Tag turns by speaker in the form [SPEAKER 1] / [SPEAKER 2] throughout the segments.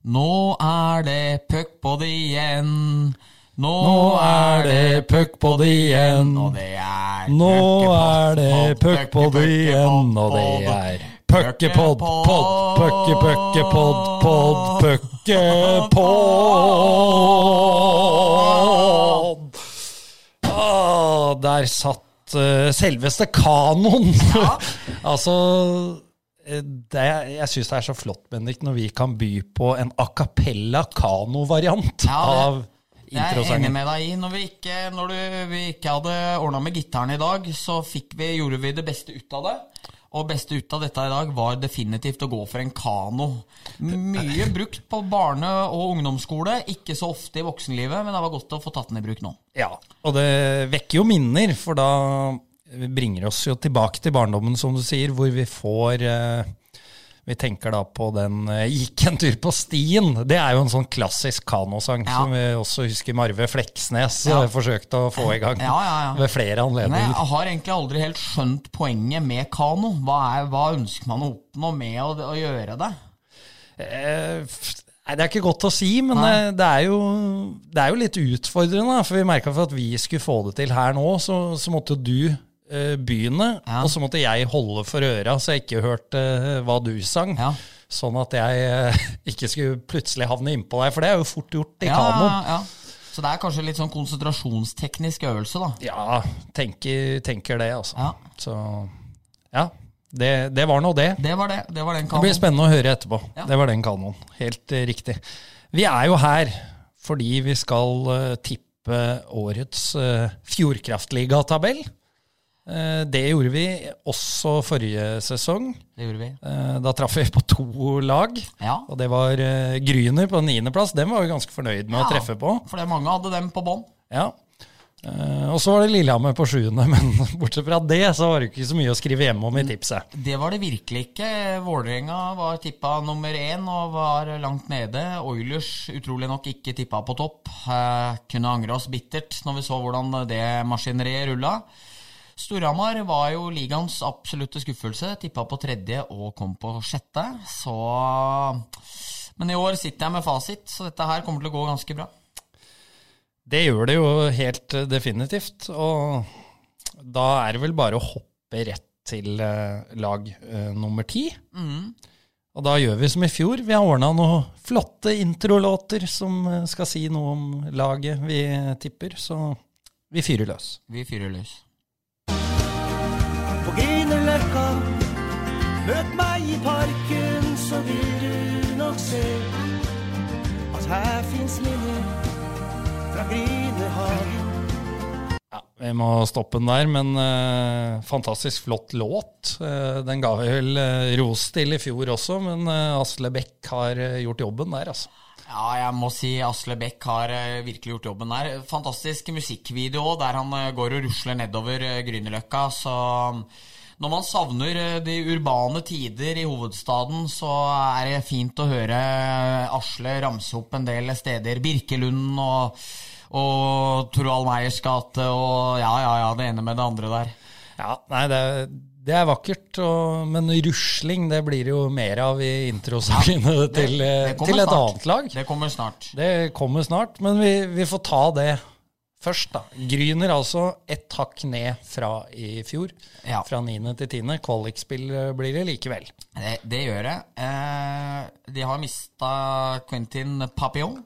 [SPEAKER 1] Nå er det puckpod igjen. Nå,
[SPEAKER 2] Nå er det puckpod igjen.
[SPEAKER 1] Og det er
[SPEAKER 2] Nå er det puckpod igjen, og det er puckepod, pod, pucke, pucke, pod, pod, puckepod. Ah, der satt uh, selveste kanoen. altså eh, det, Jeg syns det er så flott, Bendik, når vi kan by på en a cappella kano-variant
[SPEAKER 1] Ja,
[SPEAKER 2] av introsangen.
[SPEAKER 1] Jeg er enig med deg i. Når vi ikke, når du, vi ikke hadde ordna med gitaren i dag, så vi, gjorde vi det beste ut av det. Og beste ut av dette i dag var definitivt å gå for en kano. Mye brukt på barne- og ungdomsskole, ikke så ofte i voksenlivet, men det var godt å få tatt den i bruk nå.
[SPEAKER 2] Ja, og det vekker jo minner, for da bringer oss jo tilbake til barndommen, som du sier, hvor vi får eh, Vi tenker da på den eh, 'Gikk en tur på stien'. Det er jo en sånn klassisk kanosang
[SPEAKER 1] Ja.
[SPEAKER 2] som vi også husker Marve Fleksnes
[SPEAKER 1] Ja.
[SPEAKER 2] eh, forsøkte å få i gang
[SPEAKER 1] Ja, ja, ja.
[SPEAKER 2] ved flere anledninger.
[SPEAKER 1] jeg har egentlig aldri helt skjønt poenget med kano. Hva, er, hva ønsker man å oppnå med å, å gjøre det?
[SPEAKER 2] Eh, Nei, Det er ikke godt å si, men det er, jo, det er jo litt utfordrende. For vi merka for at vi skulle få det til her nå, så, så måtte jo du eh, begynne.
[SPEAKER 1] Ja.
[SPEAKER 2] Og så måtte jeg holde for øra, så jeg ikke hørte eh, hva du sang.
[SPEAKER 1] Ja.
[SPEAKER 2] Sånn at jeg eh, ikke skulle plutselig havne innpå deg, for det er jo fort gjort i
[SPEAKER 1] Ja,
[SPEAKER 2] kanoen.
[SPEAKER 1] ja. Så det er kanskje litt sånn konsentrasjonsteknisk øvelse, da.
[SPEAKER 2] Ja, tenker, tenker det, altså. Så ja, det, det var nå det.
[SPEAKER 1] Det var det. Det var den
[SPEAKER 2] Det blir spennende å høre etterpå. Det var den kanoen. Helt riktig. Vi er jo her fordi vi skal tippe årets uh, Fjordkraftligatabell. Eh, det gjorde vi også forrige sesong.
[SPEAKER 1] Det gjorde vi.
[SPEAKER 2] Eh, da traff vi på to lag.
[SPEAKER 1] Ja.
[SPEAKER 2] Og det var uh, Gryner på niendeplass. Den var vi ganske fornøyd med å treffe på.
[SPEAKER 1] For mange hadde dem på bånn.
[SPEAKER 2] Ja. Eh, og så var det Lillehammer på sjuende, men bortsett fra det så var det ikke så mye å skrive hjemme om i tipset.
[SPEAKER 1] Det var det virkelig ikke. Vålerenga var tippa nummer én og var langt nede. Oilers utrolig nok ikke tippa på topp. Eh, kunne angre oss bittert når vi så hvordan det maskineriet rulla. Storhamar var jo ligaens absolutte skuffelse. Tippa på tredje og kom på sjette. Så Men i år sitter jeg med fasit, så dette her kommer til å gå ganske bra.
[SPEAKER 2] Det gjør det jo helt eh, definitivt. Og da er det vel bare å hoppe rett til eh, lag uh, nummer ti. Og da gjør vi som i fjor. Vi har ordna noen flotte introlåter som skal si noe om laget vi tipper, så vi fyrer løs.
[SPEAKER 1] Vi fyrer løs.
[SPEAKER 3] Møt meg i parken Så vil du nok se At her finnes minner Fra Grinehagen.
[SPEAKER 2] Ja, Vi må stoppe den der, men eh, fantastisk flott låt. Eh, den ga vi vel eh, ros til i fjor også, men eh, Asle Bekk har eh, gjort jobben der, altså.
[SPEAKER 1] Ja, jeg må si Asle Bech har eh, virkelig gjort jobben der. Fantastisk musikkvideo der han eh, går og rusler nedover eh, Grünerløkka. Så når man savner eh, de urbane tider i hovedstaden, så er det fint å høre eh, Asle ramse opp en del steder. Birkelund og, og Torvald Meyers gate og ja, ja, ja, det ene med det andre der.
[SPEAKER 2] Ja, nei, det, det er vakkert, og, men rusling det blir det jo mer av i introsangene til, eh, til et
[SPEAKER 1] snart.
[SPEAKER 2] annet lag.
[SPEAKER 1] Det kommer snart.
[SPEAKER 2] Det kommer snart, men vi, vi får ta det først, da. Gryner altså ett hakk ned fra i fjor.
[SPEAKER 1] Ja.
[SPEAKER 2] Fra niende til tiende. Kvalikspill eh, blir det likevel.
[SPEAKER 1] Det, det gjør det. Eh, de har mista Quentin Papillon.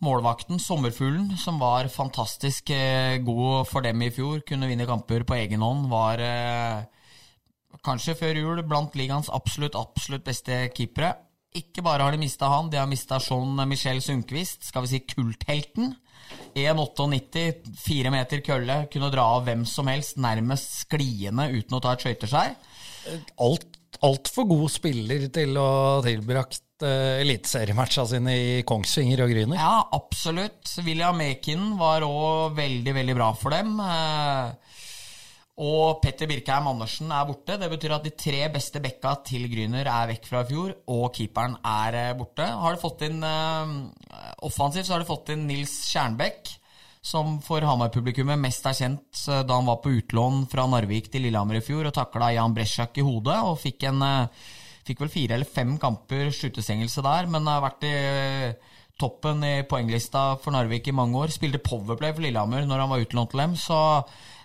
[SPEAKER 1] Målvakten, sommerfuglen, som var fantastisk eh, god for dem i fjor, kunne vinne kamper på egen hånd, var eh, kanskje før jul blant ligaens absolutt, absolutt beste keepere. Ikke bare har de mista han, de har mista Jean-Michel Sundquist, skal vi si kulthelten. 1,98, fire meter kølle, kunne dra av hvem som helst, nærmest skliende uten å ta et skøyteskjær.
[SPEAKER 2] Alt Altfor god spiller til å ha tilbrakt uh, eliteseriematcha sine i Kongsvinger og Gryner.
[SPEAKER 1] Ja, absolutt. William Mekinen var òg veldig, veldig bra for dem. Eh, Og Petter Birkheim Andersen er borte. Det betyr at de tre beste bekka til Gryner er vekk fra i fjor, og keeperen er eh, borte. Har de fått inn uh, Offensivt så har de fått inn Nils Skjernbekk, som for Hamar-publikummet mest er kjent uh, da han var på utlån fra Narvik til Lillehammer i fjor og takla Jan Bresjak i hodet og fikk en, uh, Fikk vel fire eller fem kamper sluttestengelse der, men har vært i toppen i poenglista for Narvik i mange år. Spilte powerplay for Lillehammer når han var utlånt til dem, så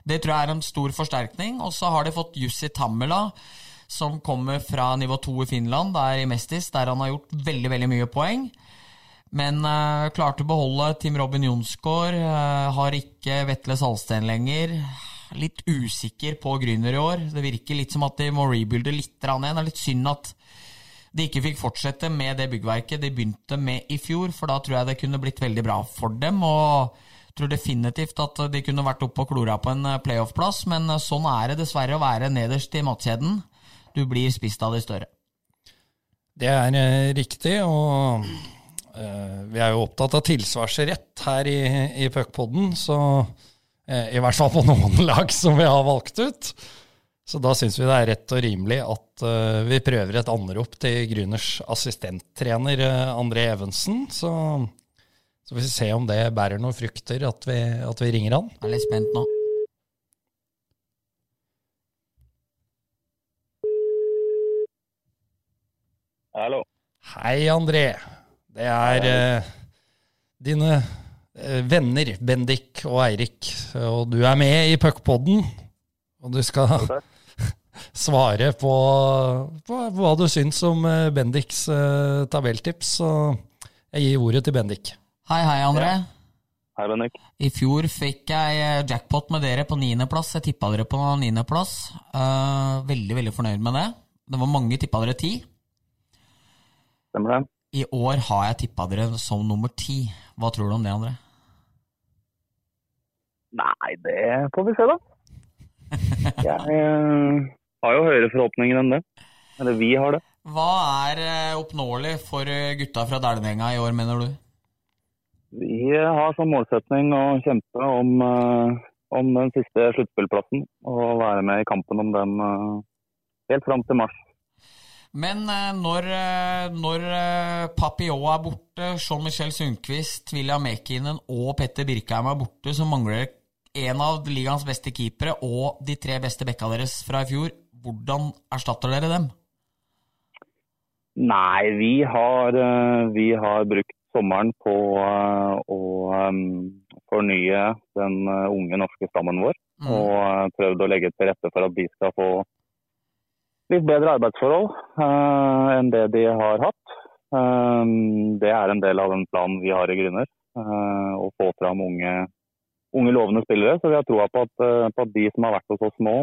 [SPEAKER 1] det tror jeg er en stor forsterkning. Og så har de fått Jussi Tammela, som kommer fra nivå to i Finland, der i Mestis, der han har gjort veldig, veldig mye poeng. Men uh, klarte å beholde Tim Robin Jonsgaard. Uh, har ikke Vetle Salsten lenger. Litt usikker på Grüner i år. Det virker litt som at de må rebuilde litt igjen. Det er litt synd at de ikke fikk fortsette med det byggverket de begynte med i fjor, for da tror jeg det kunne blitt veldig bra for dem. og tror definitivt at de kunne vært oppe og klora på en playoff-plass, men sånn er det dessverre å være nederst i matkjeden. Du blir spist av de større.
[SPEAKER 2] Det er eh, riktig, og vi er jo opptatt av tilsvarsrett her i, i puckpoden, så i hvert fall på noen lag som vi har valgt ut. Så da syns vi det er rett og rimelig at uh, vi prøver et anrop til Grüners assistenttrener uh, André Evensen. Så, så vi får se om det bærer noen frukter, at vi, at vi ringer han.
[SPEAKER 1] Jeg er litt spent nå.
[SPEAKER 4] Hallo.
[SPEAKER 2] Hei, André. Det er uh, dine venner Bendik og Eirik, og du er med i Puckpodden. Og du skal svare på, på, hva du syns om uh, Bendiks uh, tabelltips. Så jeg gir ordet til Bendik.
[SPEAKER 1] Hei, hei, André.
[SPEAKER 4] Ja. Hei, Benek
[SPEAKER 1] I fjor fikk jeg jackpot med dere på niendeplass. Jeg tippa dere på niendeplass. Uh, veldig, veldig fornøyd med det. Det var mange tippa dere ti.
[SPEAKER 4] Stemmer det.
[SPEAKER 1] I år har jeg tippa dere som nummer ti. Hva tror du om det, André?
[SPEAKER 4] Nei, det får vi se, da. Jeg uh, har jo høyere forhåpninger enn det. Eller vi har det.
[SPEAKER 1] Hva er oppnåelig for gutta fra Dælenenga i år, mener du?
[SPEAKER 4] Vi har som målsetning å kjempe om, uh, om den siste sluttspillplassen. Og være med i kampen om den helt fram til mars.
[SPEAKER 1] Men når, når Papillon er borte, Jean-Michel Sundquist, William Mekinen og Petter Birkheim er borte, så mangler en av ligaens beste keepere og de tre beste bekka deres fra i fjor. Hvordan erstatter dere dem?
[SPEAKER 4] Nei, vi har, vi har brukt sommeren på å fornye den unge norske stammen vår. Mm. Og prøvd å legge til rette for at de skal få litt bedre arbeidsforhold uh, enn det de har hatt. Um, det er en del av den planen vi har i Grüner. Uh, å få fram unge, unge, lovende spillere. Så vi har troa på, uh, på, at de som har vært hos oss nå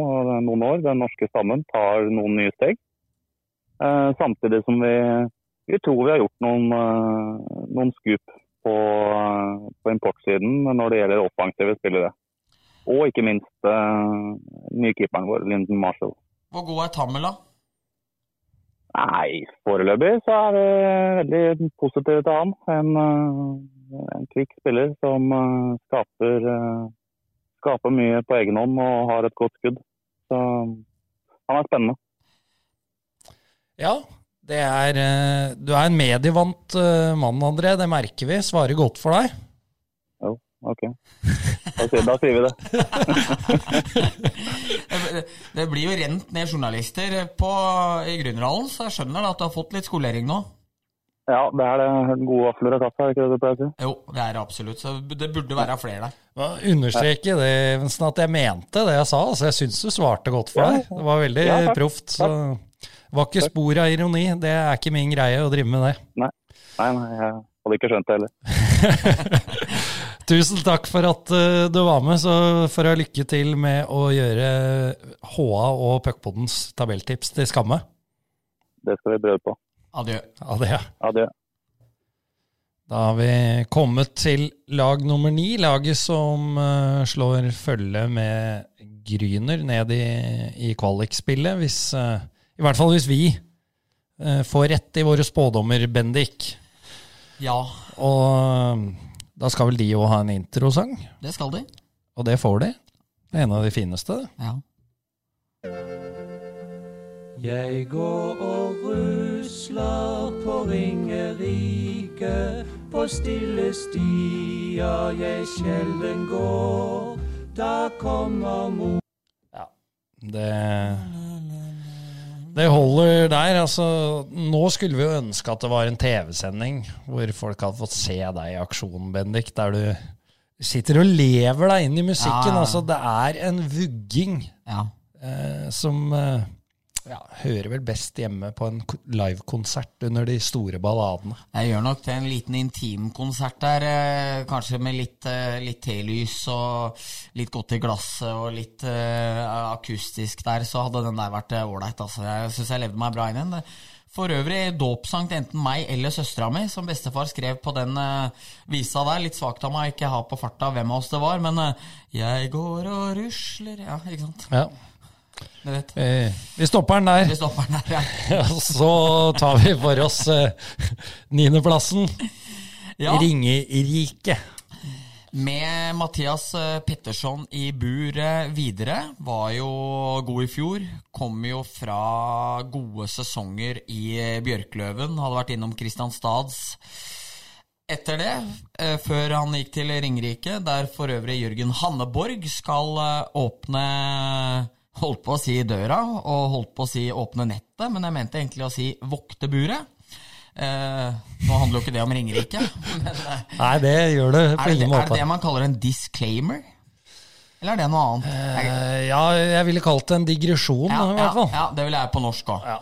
[SPEAKER 4] noen år, den norske stammen, tar noen nye steg. samtidig som vi, vi, tror vi har gjort noen, noen skup på, på importsiden når det gjelder offensive spillere. Og ikke minst nye keeperen vår, Lyndon Marshall.
[SPEAKER 1] Hvor god er Tammel, da?
[SPEAKER 4] Nei, foreløpig så er vi veldig positive til han. En, en kvikk spiller som skaper, skaper, mye på egen hånd og har et godt skudd. Så han er spennende.
[SPEAKER 2] Ja, det er Du er en medievant mann, André. Det merker vi. Svarer godt for deg.
[SPEAKER 4] Jo, ok. Da sier, da sier vi det.
[SPEAKER 1] det blir jo rent ned journalister på, i Grünerhallen, så jeg skjønner at du har fått litt skolering nå.
[SPEAKER 4] Ja, det er det. Gode vafler og kaffe, er ikke det du pleier å si?
[SPEAKER 1] Jo, det er det absolutt. Så det burde være flere der.
[SPEAKER 2] Understreke det, Evensen, at jeg mente det jeg sa. altså Jeg syns du svarte godt for deg. Det var veldig ja, proft. så var ikke spor av ironi. Det er ikke min greie å drive med det.
[SPEAKER 4] Nei, nei, nei jeg hadde ikke skjønt det heller.
[SPEAKER 2] Tusen takk for at uh, du var med, så får jeg lykke til med å gjøre HA og Puckpoddens tabelltips til skamme.
[SPEAKER 4] Det skal vi prøve på.
[SPEAKER 1] Adjø.
[SPEAKER 2] Adjø.
[SPEAKER 4] Adjø.
[SPEAKER 2] Da har vi kommet til lag nummer ni, laget som uh, slår følge med Gryner ned i, i kvalikspillet. Hvis, uh, I hvert fall hvis vi får rett i våre spådommer, Bendik.
[SPEAKER 1] Ja.
[SPEAKER 2] Og da skal vel de jo ha en introsang?
[SPEAKER 1] Det skal de.
[SPEAKER 2] Og det får de. Det er en av de fineste.
[SPEAKER 1] Ja.
[SPEAKER 3] Jeg går og rusler på Ringerike, på stille stier jeg sjelden går. Da kommer mor
[SPEAKER 2] Ja, det Det holder der. altså Nå skulle vi jo ønske at det var en TV-sending hvor folk hadde fått se deg i aksjon, Bendik. Der du sitter og lever deg inn i musikken.
[SPEAKER 1] Ja.
[SPEAKER 2] altså Det er en vugging
[SPEAKER 1] Ja.
[SPEAKER 2] eh, som eh, ja, hører vel best hjemme på en ko- livekonsert under de store balladene.
[SPEAKER 1] Jeg gjør nok til en liten intimkonsert der, eh, kanskje med litt, eh, litt telys og litt godt i glasset og litt eh, akustisk der, så hadde den der vært ålreit. altså. Jeg syns jeg levde meg bra inn i den. For øvrig dåpssang til enten meg eller søstera mi, som bestefar skrev på den eh, visa der. Litt svakt av meg ikke ha på farta hvem av oss det var, men eh, jeg går og rusler Ja, ikke sant?
[SPEAKER 2] Ja. Eh, vi stopper den der.
[SPEAKER 1] Vi stopper den der, ja.
[SPEAKER 2] Så tar vi for oss eh, niendeplassen.
[SPEAKER 1] ja.
[SPEAKER 2] Ringerike.
[SPEAKER 1] Med Mathias eh, Petterson i bur eh, videre. Var jo god i fjor. Kom jo fra gode sesonger i Bjørkløven. Hadde vært innom Kristianstads etter det, før han gikk til Ringerike, der for øvrig Jørgen Hanneborg skal åpne Holdt på å si døra, og holdt på å si åpne nettet, men jeg mente egentlig å si vokte buret. Eh, nå handler jo ikke det om Ringerike, men eh,
[SPEAKER 2] Nei, det gjør det på ingen måte.
[SPEAKER 1] er det det man kaller en disclaimer? Eller er det noe annet?
[SPEAKER 2] Eh, ja, jeg ville kalt det en digresjon,
[SPEAKER 1] ja,
[SPEAKER 2] i hvert fall.
[SPEAKER 1] Ja, ja, det ville jeg på norsk òg.
[SPEAKER 2] Ja.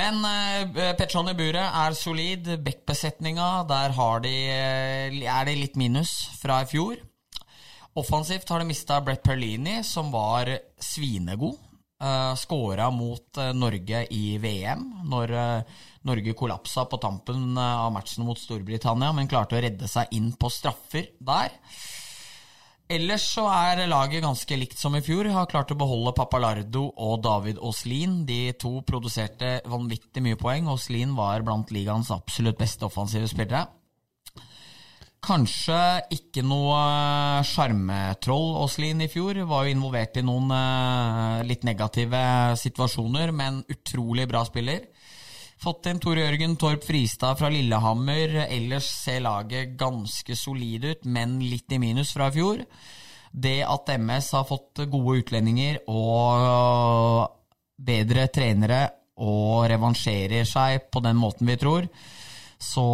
[SPEAKER 1] Men eh, Petron i buret er solid. Bekkbesetninga, der har de, eh, er det litt minus fra i fjor. Offensivt har de mista Brett Perlini, som var svinegod. Uh, Skåra mot eh, Norge i VM, når eh, Norge kollapsa på tampen eh, av matchen mot Storbritannia, men klarte å redde seg inn på straffer der. Ellers så er laget ganske likt som i fjor. Har klart å beholde Papalardo og David Aaslien. De to produserte vanvittig mye poeng. Aaslien var blant ligaens absolutt beste offensive spillere. Kanskje ikke noe sjarmetroll Åslin i fjor. Var jo involvert i noen eh, litt negative situasjoner, men utrolig bra spiller. Fått inn Tor Jørgen Torp Fristad fra Lillehammer. Ellers ser laget ganske solid ut, men litt i minus fra i fjor. Det at MS har fått gode utlendinger og bedre trenere og revansjerer seg på den måten vi tror, så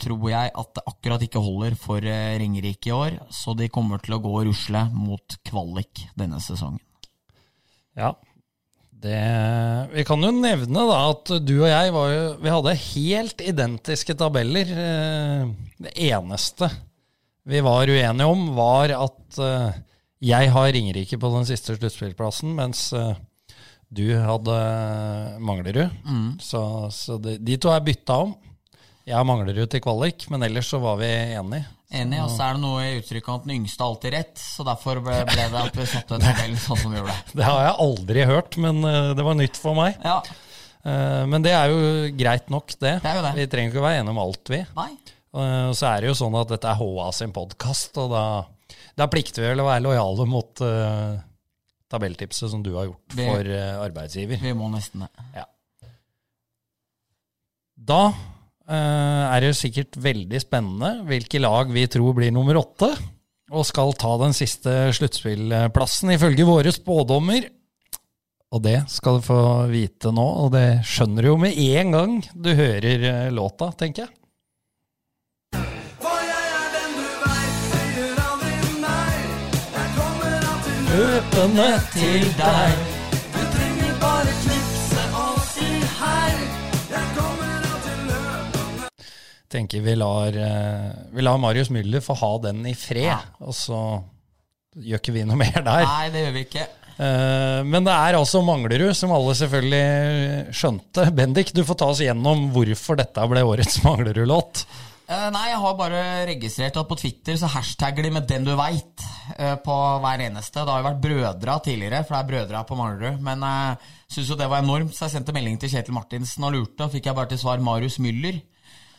[SPEAKER 1] tror jeg at det akkurat ikke holder for eh, Ringerike i år. Så de kommer til å gå og rusle mot kvalik denne sesongen.
[SPEAKER 2] Ja. Det, vi kan jo nevne da at du og jeg var jo, vi hadde helt identiske tabeller. Eh, Det eneste vi var uenige om, var at eh, jeg har Ringerike på den siste sluttspillplassen, mens du hadde Manglerud. Så, så de, de to er bytta om. Jeg mangler jo til kvalik, men ellers så var vi enige.
[SPEAKER 1] Enig, og så er det noe i uttrykket om at den yngste alltid rett, så derfor ble det at vi satte tabellen sånn som vi gjorde.
[SPEAKER 2] Det har jeg aldri hørt, men eh, det var nytt for meg.
[SPEAKER 1] Ja,
[SPEAKER 2] Eh, Men det er jo greit nok, det.
[SPEAKER 1] Det er jo det.
[SPEAKER 2] Vi trenger ikke å være enige om alt, vi.
[SPEAKER 1] nei.
[SPEAKER 2] Eh, Og så er det jo sånn at dette er HA sin podkast, og da, da plikter vi vel å være lojale mot uh, tabelltipset som du har gjort
[SPEAKER 1] Vi-
[SPEAKER 2] for uh, arbeidsgiver.
[SPEAKER 1] Vi må nesten det.
[SPEAKER 2] Ja. Da eh, er det jo sikkert veldig spennende hvilke lag vi tror blir nummer åtte, og skal ta den siste sluttspillplassen ifølge våre spådommer. Og det skal du få vite nå, og det skjønner du jo med en gang du hører eh, låta, tenker jeg.
[SPEAKER 3] For jeg er
[SPEAKER 2] tenker vi lar, eh, vi lar Marius Müller få ha den i fred,
[SPEAKER 1] Ja.
[SPEAKER 2] og så gjør ikke vi noe mer der.
[SPEAKER 1] Nei, det gjør vi ikke.
[SPEAKER 2] Eh, Men det er altså Manglerud, som alle selvfølgelig skjønte. Bendik, du får ta oss gjennom hvorfor dette ble årets Manglerud-låt.
[SPEAKER 1] Eh, nei, jeg har bare registrert at på Twitter så hashtagger de med 'den du veit' på hver eneste. Det har jo vært Brødra tidligere, for det er Brødra på Manglerud. Men jeg syns jo det var enormt, så jeg sendte melding til Kjetil Martinsen og lurte, og fikk jeg bare til svar Marius Müller.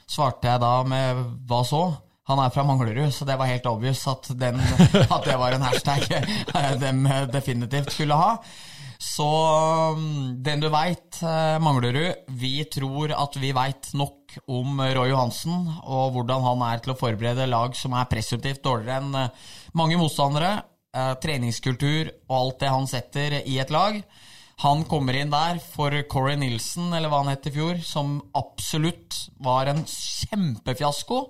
[SPEAKER 1] Svarte jeg da med 'hva så'? Han er fra Manglerud, så det var helt obvious at, den, at det var en hashtag de definitivt skulle ha. Så um, den du veit, Manglerud Vi tror at vi veit nok om Roy Johansen og hvordan han er til å forberede lag som er presumptivt dårligere enn eh, mange motstandere. Eh, treningskultur og alt det han setter i et lag. Han kommer inn der for Corey Nilsen, eller hva han het i fjor, som absolutt var en kjempefiasko.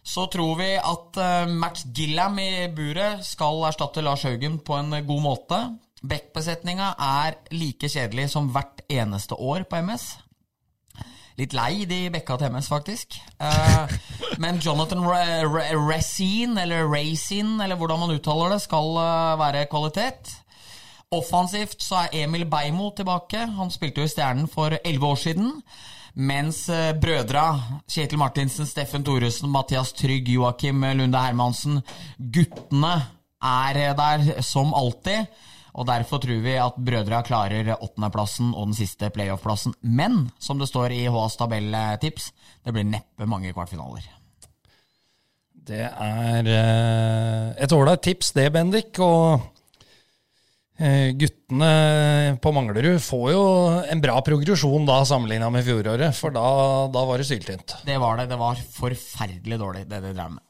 [SPEAKER 1] Så tror vi at uh, Max Gillam i buret skal erstatte Lars Haugen på en god måte. Bekkbesetninga er like kjedelig som hvert eneste år på MS. Litt lei de bekka til MS, faktisk. Uh, men Jonathan Racine, eller Racine, eller hvordan man uttaler det, skal uh, være kvalitet. Offensivt så er Emil Beimo tilbake. Han spilte jo i Stjernen for elleve år siden. Mens uh, brødra Kjetil Martinsen, Steffen Thoresen, Mathias Trygg, Joakim Lunde Hermansen, guttene er der som alltid. Og Derfor tror vi at brødra klarer åttendeplassen og den siste playoff-plassen. Men som det står i HAs tabelltips, det blir neppe mange kvartfinaler.
[SPEAKER 2] Det er eh, et ålreit tips, det, Bendik. Og eh, guttene på Manglerud får jo en bra progresjon da, sammenligna med fjoråret. For da, da, var det syltynt.
[SPEAKER 1] Det var det. Det var forferdelig dårlig, det de drev med.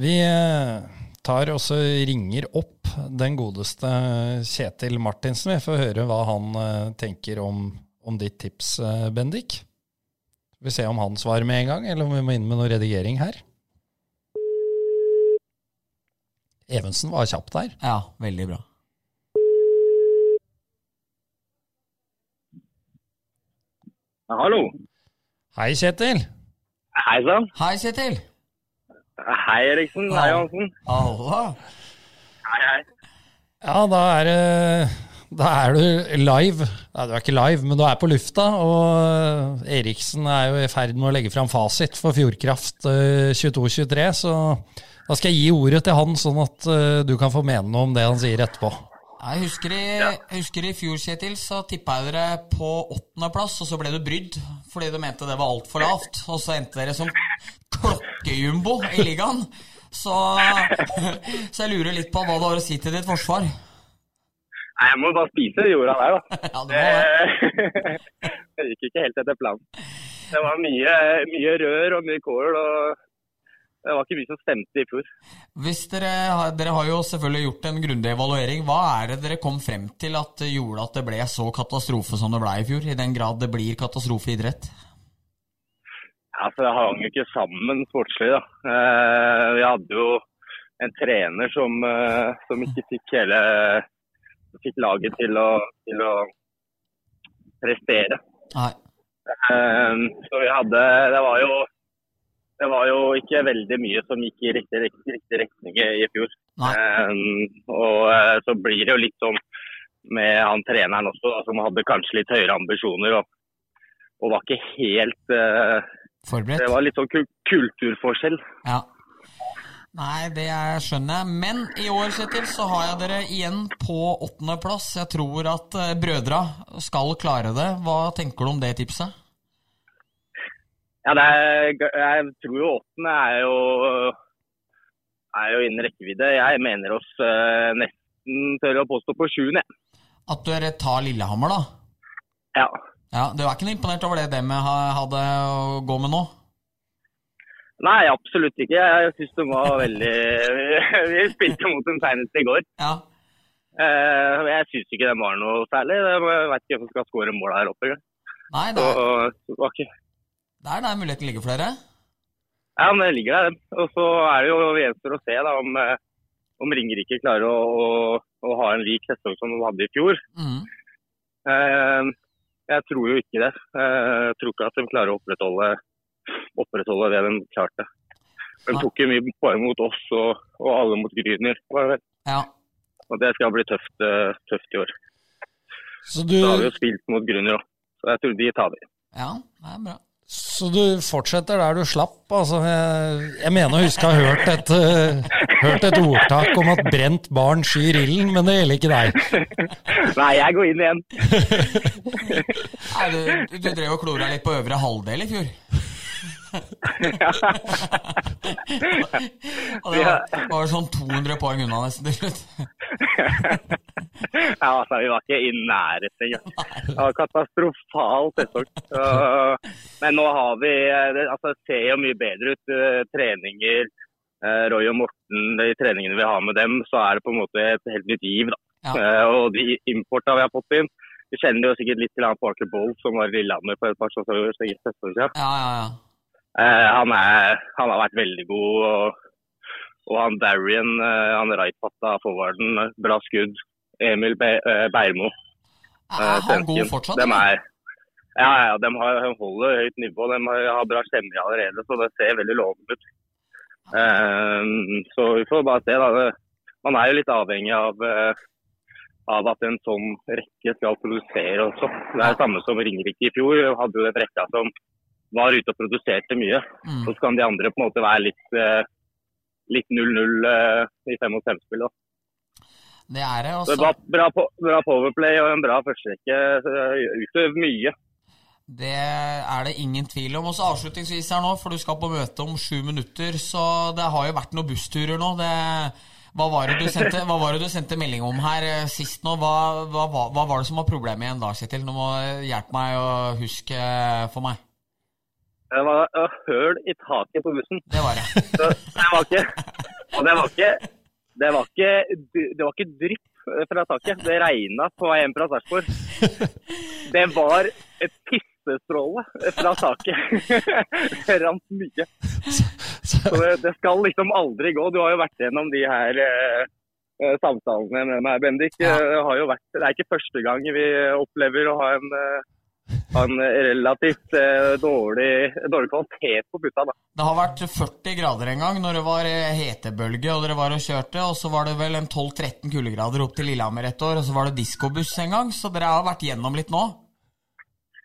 [SPEAKER 2] Vi eh, tar også ringer opp den godeste Kjetil Martinsen. Vi får høre hva han eh, tenker om, om ditt tips, eh, Bendik. Vi ser om han svarer med en gang, eller om vi må inn med noe redigering her. Evensen var kjapp der.
[SPEAKER 1] Ja, veldig bra.
[SPEAKER 5] Hallo.
[SPEAKER 2] Hei, Kjetil.
[SPEAKER 5] Hei sann.
[SPEAKER 1] Hei, Kjetil.
[SPEAKER 5] Hei, Eriksen. Hei, Hansen.
[SPEAKER 1] Halla.
[SPEAKER 5] Hei, hei.
[SPEAKER 2] Ja, da er det da er du live. Nei, du er ikke live, men du er på lufta. Og Eriksen er jo i ferd med å legge fram fasit for Fjordkraft 22-23. Så da skal jeg gi ordet til han, sånn at du kan få mene noe om det han sier etterpå.
[SPEAKER 1] Jeg husker i, jeg husker i fjor, Kjetil, så tippa jeg dere på åttendeplass, og så ble du brydd fordi du mente det var altfor lavt. Og så endte dere som klokkejumbo i ligaen. Så, så, jeg lurer litt på hva du har å si til ditt forsvar.
[SPEAKER 5] Nei, Jeg må bare spise jorda der, da.
[SPEAKER 1] Ja, det, det.
[SPEAKER 5] det gikk ikke helt etter planen. Det var mye, mye rør og mye kål. og det var ikke mye som stemte i fjor.
[SPEAKER 1] Hvis dere, dere har jo selvfølgelig gjort en grundig evaluering. Hva er det dere kom frem til at gjorde at det ble så katastrofe som det ble i fjor? I den grad det blir katastrofeidrett?
[SPEAKER 5] Altså, Det hang jo ikke sammen sportslig. da. Eh, vi hadde jo en trener som, eh, som ikke fikk hele fikk laget til å, til å prestere.
[SPEAKER 1] Nei.
[SPEAKER 5] Eh, så vi hadde Det var jo det var jo ikke veldig mye som gikk i riktig, riktig, riktig retning i fjor. Um, og uh, så blir det jo litt sånn med han treneren også, da, som hadde kanskje litt høyere ambisjoner. Og, og var ikke helt uh,
[SPEAKER 1] Forberedt?
[SPEAKER 5] Det var litt sånn kulturforskjell.
[SPEAKER 1] Ja. Nei, det skjønner jeg. Men i år Kjetil, så har jeg dere igjen på åttendeplass. Jeg tror at brødra skal klare det. Hva tenker du om det tipset?
[SPEAKER 5] Ja, er, jeg tror jo åttende er jo, er jo innen rekkevidde. Jeg mener oss uh, nesten tør å påstå på sjuende.
[SPEAKER 1] At dere tar Lillehammer, da?
[SPEAKER 5] Ja.
[SPEAKER 1] ja. Du er ikke noe imponert over det de hadde å gå med nå?
[SPEAKER 5] Nei, absolutt ikke. Jeg syns de var veldig Vi spilte mot dem senest i går.
[SPEAKER 1] Ja.
[SPEAKER 5] Uh, jeg syns ikke de var noe særlig. Jeg vet ikke om de skal skåre mål her oppe.
[SPEAKER 1] Nei, det.
[SPEAKER 5] Så, var ikke
[SPEAKER 1] det er der muligheten ligger for dere?
[SPEAKER 5] Ja, men det ligger der. Og så er det jo gjenstår å se da, om, om Ringerike klarer å, å, å, ha en lik sesong som de hadde i fjor.
[SPEAKER 1] Mm.
[SPEAKER 5] Eh, jeg tror jo ikke det. Jeg tror ikke at de klarer å opprettholde, opprettholde det de klarte. De tok jo mye poeng mot oss og, og alle mot Gryner.
[SPEAKER 1] Ja.
[SPEAKER 5] Og det skal bli tøft, tøft i år.
[SPEAKER 2] Så du...
[SPEAKER 5] Da har vi jo spilt mot Gryner òg, så jeg tror de tar det.
[SPEAKER 1] Ja, det er bra.
[SPEAKER 2] Så du fortsetter der du slapp? Altså, jeg, jeg mener å huske å ha hørt et, uh, hørt et ordtak om at brent barn skyr ilden, men det gjelder ikke deg.
[SPEAKER 5] Nei, jeg går inn igjen.
[SPEAKER 1] Nei, du, du drev og klora litt på øvre halvdel i fjor. Og det var, var sånn 200 poeng unna nesten til slutt.
[SPEAKER 5] ja, altså, vi var ikke i nærheten engang. Det var katastrofal sesong. Men nå har vi Det altså, ser jo mye bedre ut. Treninger. Roy og Morten, de treningene vi har med dem, så er det på en måte et helt nytt giv. da.
[SPEAKER 1] Ja.
[SPEAKER 5] Eh, og de importa vi har fått inn Vi kjenner jo sikkert litt til han Parker Boll som var i Lillehammer for et par sesongen siden.
[SPEAKER 1] Ja, ja, ja.
[SPEAKER 5] Eh, han, er, han har vært veldig god. Og, og han Darien, han han rightfatta forwarden, bra skudd. Emil Be eh, Beirmo.
[SPEAKER 1] Er han god fortsatt? De
[SPEAKER 5] er, ja, ja, de har, holder høyt nivå. De har bra stemmer allerede, så det ser veldig lovende ut. Eh, så vi får bare se. da. Man er jo litt avhengig av, eh, av at en sånn rekke skal produsere også. Det er det samme som Ringerike i fjor. Vi hadde jo den rekka som var ute og produserte mye.
[SPEAKER 1] Mm.
[SPEAKER 5] Så kan de andre på en måte være litt 0-0 i 5 mot 5-spill.
[SPEAKER 1] Det er det.
[SPEAKER 5] Også.
[SPEAKER 1] det
[SPEAKER 5] Bra, bra, bra powerplay og en bra førsterekke. det Utøver mye.
[SPEAKER 1] Det er det ingen tvil om. Og så avslutningsvis her nå, for du skal på møte om sju minutter, så det har jo vært noen bussturer nå. Det, hva, var det du sendte, hva var det du sendte melding om her eh, sist nå? Hva, hva, hva, var det som var problemet igjen da, Kjetil? Nå må hjelpe meg å huske for meg.
[SPEAKER 5] Det var høl i taket på bussen.
[SPEAKER 1] Det var det.
[SPEAKER 5] Så det var ikke Og det var ikke det var ikke, det var ikke drypp fra taket. Det regna på vei hjem fra Sarpsborg. Det var et pissestråle fra taket. Det rant mye. Så det, det skal liksom aldri gå. Du har jo vært gjennom de her eh, eh, samtalene med meg, Bendik.
[SPEAKER 1] Ja.
[SPEAKER 5] Det, har jo vært, det er ikke første gang vi opplever å ha en, eh, en relativt eh, dårlig, dårlig kvalitet på gutta. Da.
[SPEAKER 1] Det har vært 40 grader en gang når det var eh, hetebølge og dere var og kjørte, og så var det vel en 12-13 kuldegrader opp til Lillehammer et år, og så var det diskobuss en gang, så dere har vært gjennom litt nå?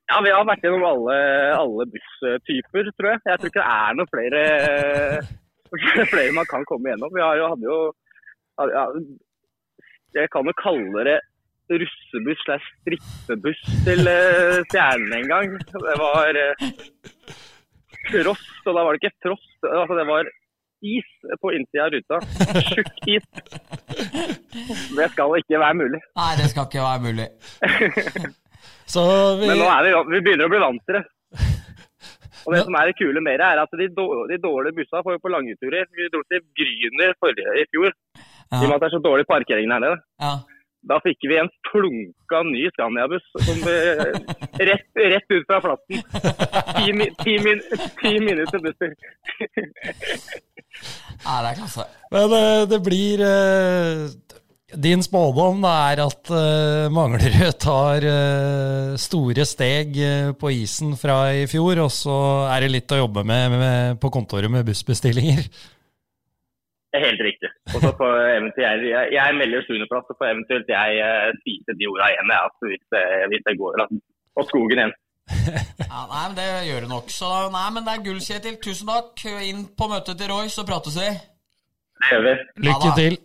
[SPEAKER 5] Ja, vi har vært gjennom alle, alle busstyper, tror jeg. Jeg tror ikke det er noen flere, eh, flere man kan komme gjennom. Vi har jo, hadde jo ja, Jeg kan jo kalle det russebuss slash strippebuss til eh, Stjernen en gang. Det var tross frost, og da var det ikke tross. Altså, det var is på innsida av ruta. Tjukk is. Det skal ikke være mulig.
[SPEAKER 1] Nei, det skal ikke være mulig.
[SPEAKER 2] Så vi,
[SPEAKER 5] Men nå er vi, vi begynner å bli vant til det. Og det som er det kule med det, er at de, de dårlige bussene får jo på langturer. Vi dro til Gryner i fjor, i og med at det er så dårlig parkering her nede.
[SPEAKER 1] ja.
[SPEAKER 5] Da fikk vi en plunka ny Scania-buss som eh, rett, rett ut fra plassen. Ti, ti, min, ti minutter busser.
[SPEAKER 1] ja det er klasse.
[SPEAKER 2] Men eh, det blir eh, Din spådom er at Manglerud tar store steg på isen fra i fjor, og så er det litt å jobbe med, med på kontoret med bussbestillinger.
[SPEAKER 5] Det er helt riktig. Og så får eventuelt jeg, jeg, melder sjuendeplass, så får eventuelt jeg uh, spise de orda igjen jeg, altså, hvis, det, hvis det går. Altså. Og skogen igjen.
[SPEAKER 1] Ja, nei, men Det gjør det nok. Så nei, men det er gull, Kjetil. Tusen takk. Inn på møtet til Roy, så prates vi.
[SPEAKER 5] Det gjør vi.
[SPEAKER 2] Lykke til.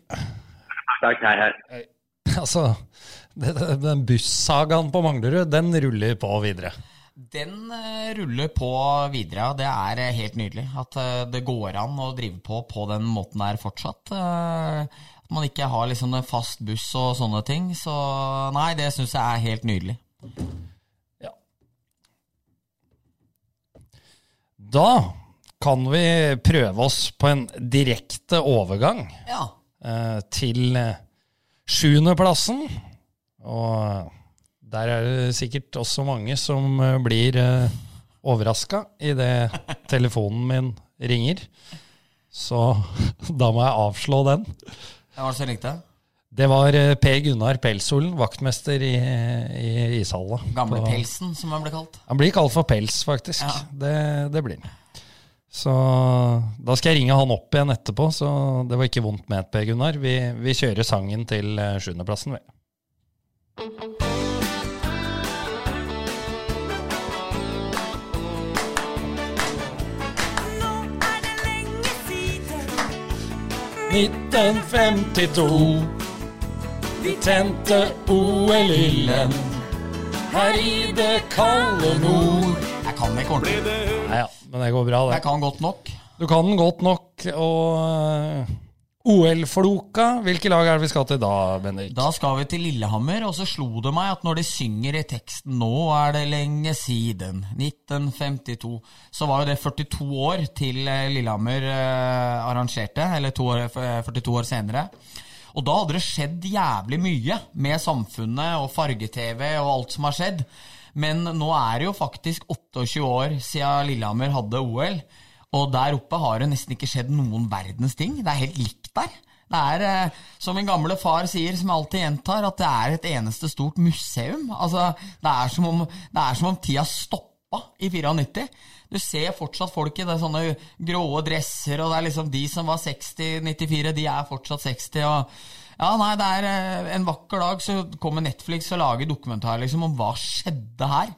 [SPEAKER 5] Takk, hei, hei.
[SPEAKER 2] Altså, det, den bussagaen på Manglerud, den ruller på videre.
[SPEAKER 1] Den eh, ruller på videre. Det er eh, helt nydelig. At eh, det går an å drive på på den måten der fortsatt. At man ikke har liksom en fast buss og sånne ting. Så nei, det syns jeg er helt nydelig.
[SPEAKER 2] Da kan vi prøve oss på en direkte overgang
[SPEAKER 1] Ja.
[SPEAKER 2] til sjuendeplassen. Og der er det sikkert også mange som eh, blir eh, overraska idet telefonen min ringer. Så da må jeg avslå den.
[SPEAKER 1] Hvem var det som ringte?
[SPEAKER 2] Det var eh, Per Gunnar Pelssolen, vaktmester i, i ishalla.
[SPEAKER 1] Gamle
[SPEAKER 2] På-
[SPEAKER 1] Pelsen, som han ble kalt.
[SPEAKER 2] Han blir kalt for Pels, faktisk.
[SPEAKER 1] Ja.
[SPEAKER 2] Det, det blir han. Så da skal jeg ringe han opp igjen etterpå, så det var ikke vondt ment, Per Gunnar. Vi, vi kjører sangen til sjuendeplassen, vi. 1952. Vi tente OL-ilden her i det kalde nord.
[SPEAKER 1] Jeg kan ikke ordentlig.
[SPEAKER 2] Nei ja, men det går bra, det.
[SPEAKER 1] Jeg kan godt nok.
[SPEAKER 2] Du kan den godt nok. Og OL-floka, hvilke lag er det vi skal til da, Bendik?
[SPEAKER 1] Da skal vi til Lillehammer, og så slo det meg at når de synger i teksten 'Nå er det lenge siden', 1952, så var jo det 42 år til eh, Lillehammer eh, arrangerte, eller år, eh, 42 år senere. Og da hadde det skjedd jævlig mye med samfunnet og farge-TV og alt som har skjedd. Men nå er det jo faktisk 28 år siden Lillehammer hadde OL. Og der oppe har det nesten ikke skjedd noen verdens ting. Det er helt likt der. Det er, eh, som min gamle far sier, som jeg alltid gjentar, at det er et eneste stort museum. Altså, det er som om, det er som om tida stoppa i 94. Du ser fortsatt folk i det sånne gråe dresser, og det er liksom de som var 60-94, de er fortsatt 60. og ja, nei, det er eh, En vakker dag så kommer Netflix og lager dokumentar liksom om hva skjedde her.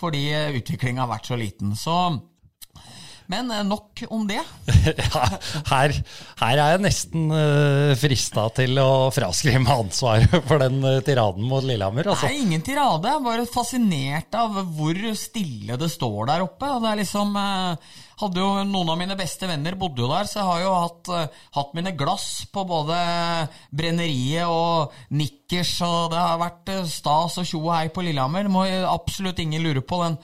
[SPEAKER 1] Fordi utviklinga har vært så liten. Så Men eh, nok om det.
[SPEAKER 2] Ja, her, her er jeg nesten uh, frista til å fraskrive meg ansvaret for den uh, tiraden mot Lillehammer.
[SPEAKER 1] Det
[SPEAKER 2] Altså.
[SPEAKER 1] er ingen tirade. Jeg er bare fascinert av hvor stille det står der oppe. Og det er liksom Uh, hadde jo Noen av mine beste venner bodde jo der, så jeg har jo hatt, uh, hatt mine glass på både brenneriet og nikkers, og det har vært uh, stas og tjo og hei på Lillehammer. Det må absolutt ingen lure på. den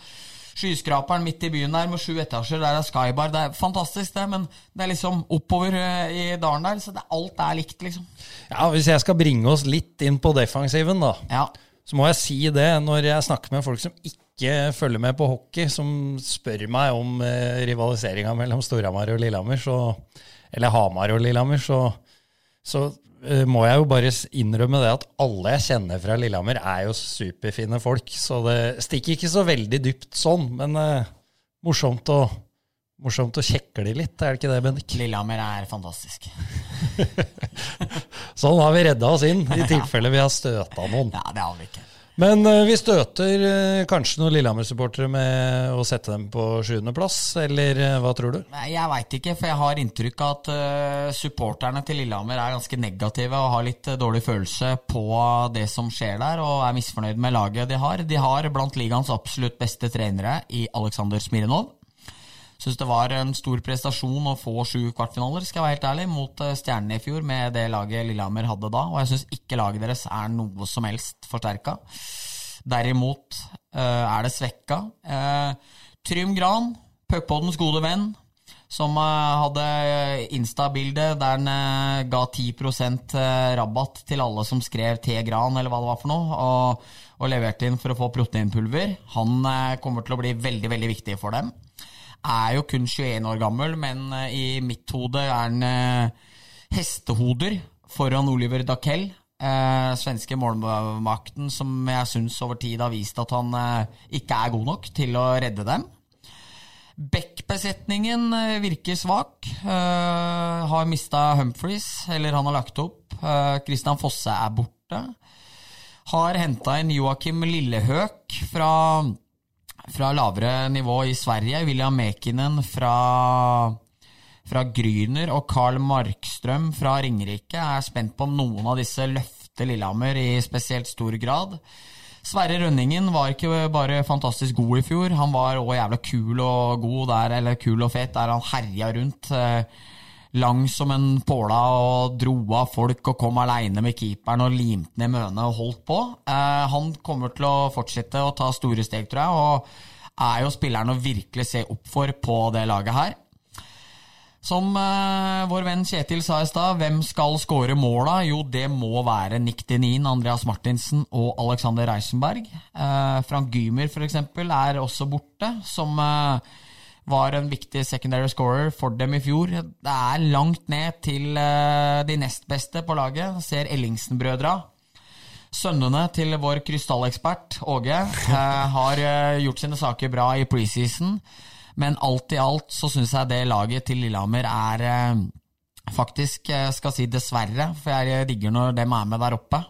[SPEAKER 1] skyskraperen midt i byen der med sju etasjer, der er skybar. Det er fantastisk, det, men det er liksom oppover eh, i dalen der, så det, alt er likt, liksom.
[SPEAKER 2] Ja, Hvis jeg skal bringe oss litt inn på defensiven, da,
[SPEAKER 1] Ja.
[SPEAKER 2] så må jeg si det når jeg snakker med folk som ikke følger med på hockey, som spør meg om eh, rivaliseringa mellom Storhamar og Lillehammer, så, eller Hamar og Lillehammer, så, så må jeg jo bare innrømme det at alle jeg kjenner fra Lillehammer, er jo superfine folk. Så det stikker ikke så veldig dypt sånn, men uh, morsomt å Morsomt å kjekle litt, er det ikke det, Bendik?
[SPEAKER 1] Lillehammer er fantastisk.
[SPEAKER 2] Sånn har vi redda oss inn, i tilfelle vi har støta noen.
[SPEAKER 1] Ja, det har vi ikke.
[SPEAKER 2] Men eh, vi støter eh, kanskje noen Lillehammer-supportere med å sette dem på sjuendeplass, eller eh, hva tror du?
[SPEAKER 1] Nei, Jeg veit ikke, for jeg har inntrykk av at supporterne til Lillehammer er ganske negative og har litt dårlig følelse på det som skjer der, og er misfornøyd med laget de har. De har blant ligaens absolutt beste trenere i Aleksandr Smirinov. Syns det var en stor prestasjon å få sju kvartfinaler, skal jeg være helt ærlig, mot eh, Stjernene i fjor med det laget Lillehammer hadde da, og jeg syns ikke laget deres er noe som helst forsterka. Derimot eh, er det svekka. Uh, Trym Gran, Puckpoddens gode venn, som eh, hadde Insta-bilde der han eh, ga 10 eh, rabatt til alle som skrev T. Gran, eller hva det var for noe, og, og leverte inn for å få proteinpulver. Han eh, kommer til å bli veldig, veldig viktig for dem. Er jo kun 21 år gammel, men eh, i mitt hode er han eh, hestehoder foran Oliver Dackell. Eh, svenske målmakten som jeg syns over tid har vist at han eh, ikke er god nok til å redde dem. Beck-besetningen eh, virker svak. Eh, har mista Humphreys, eller han har lagt opp. Christian Fosse er borte. Har henta inn Joakim Lillehøk fra, fra lavere nivå i Sverige. William Mekinen fra, fra Gryner og Carl Markstrøm fra Ringerike. Jeg er spent på om noen av disse løfter Lillehammer i spesielt stor grad. Sverre Rønningen var ikke bare fantastisk god i fjor, han var òg jævla kul og god der, eller kul og fet, der han herja rundt. eh, Lang som en påla og dro av folk og kom aleine med keeperen og limte ned Møne og holdt på. Eh, han kommer til å fortsette å ta store steg, tror jeg, og er jo spilleren å virkelig se opp for på det laget her. Som eh, vår venn Kjetil sa i stad, hvem skal skåre måla? Jo, det må være Nick Denin, Andreas Martinsen og Alexander Reisenberg. Eh, Frank Gymer f.eks. er også borte, som eh, var en viktig secondary scorer for dem i fjor. Det er langt ned til eh, de nest beste på laget. Ser Ellingsen-brødra. Sønnene til vår krystallekspert Åge eh, har eh, gjort sine saker bra i preseason. Men alt i alt så syns jeg det laget til Lillehammer er faktisk, skal si dessverre, for jeg digger når dem er med der oppe.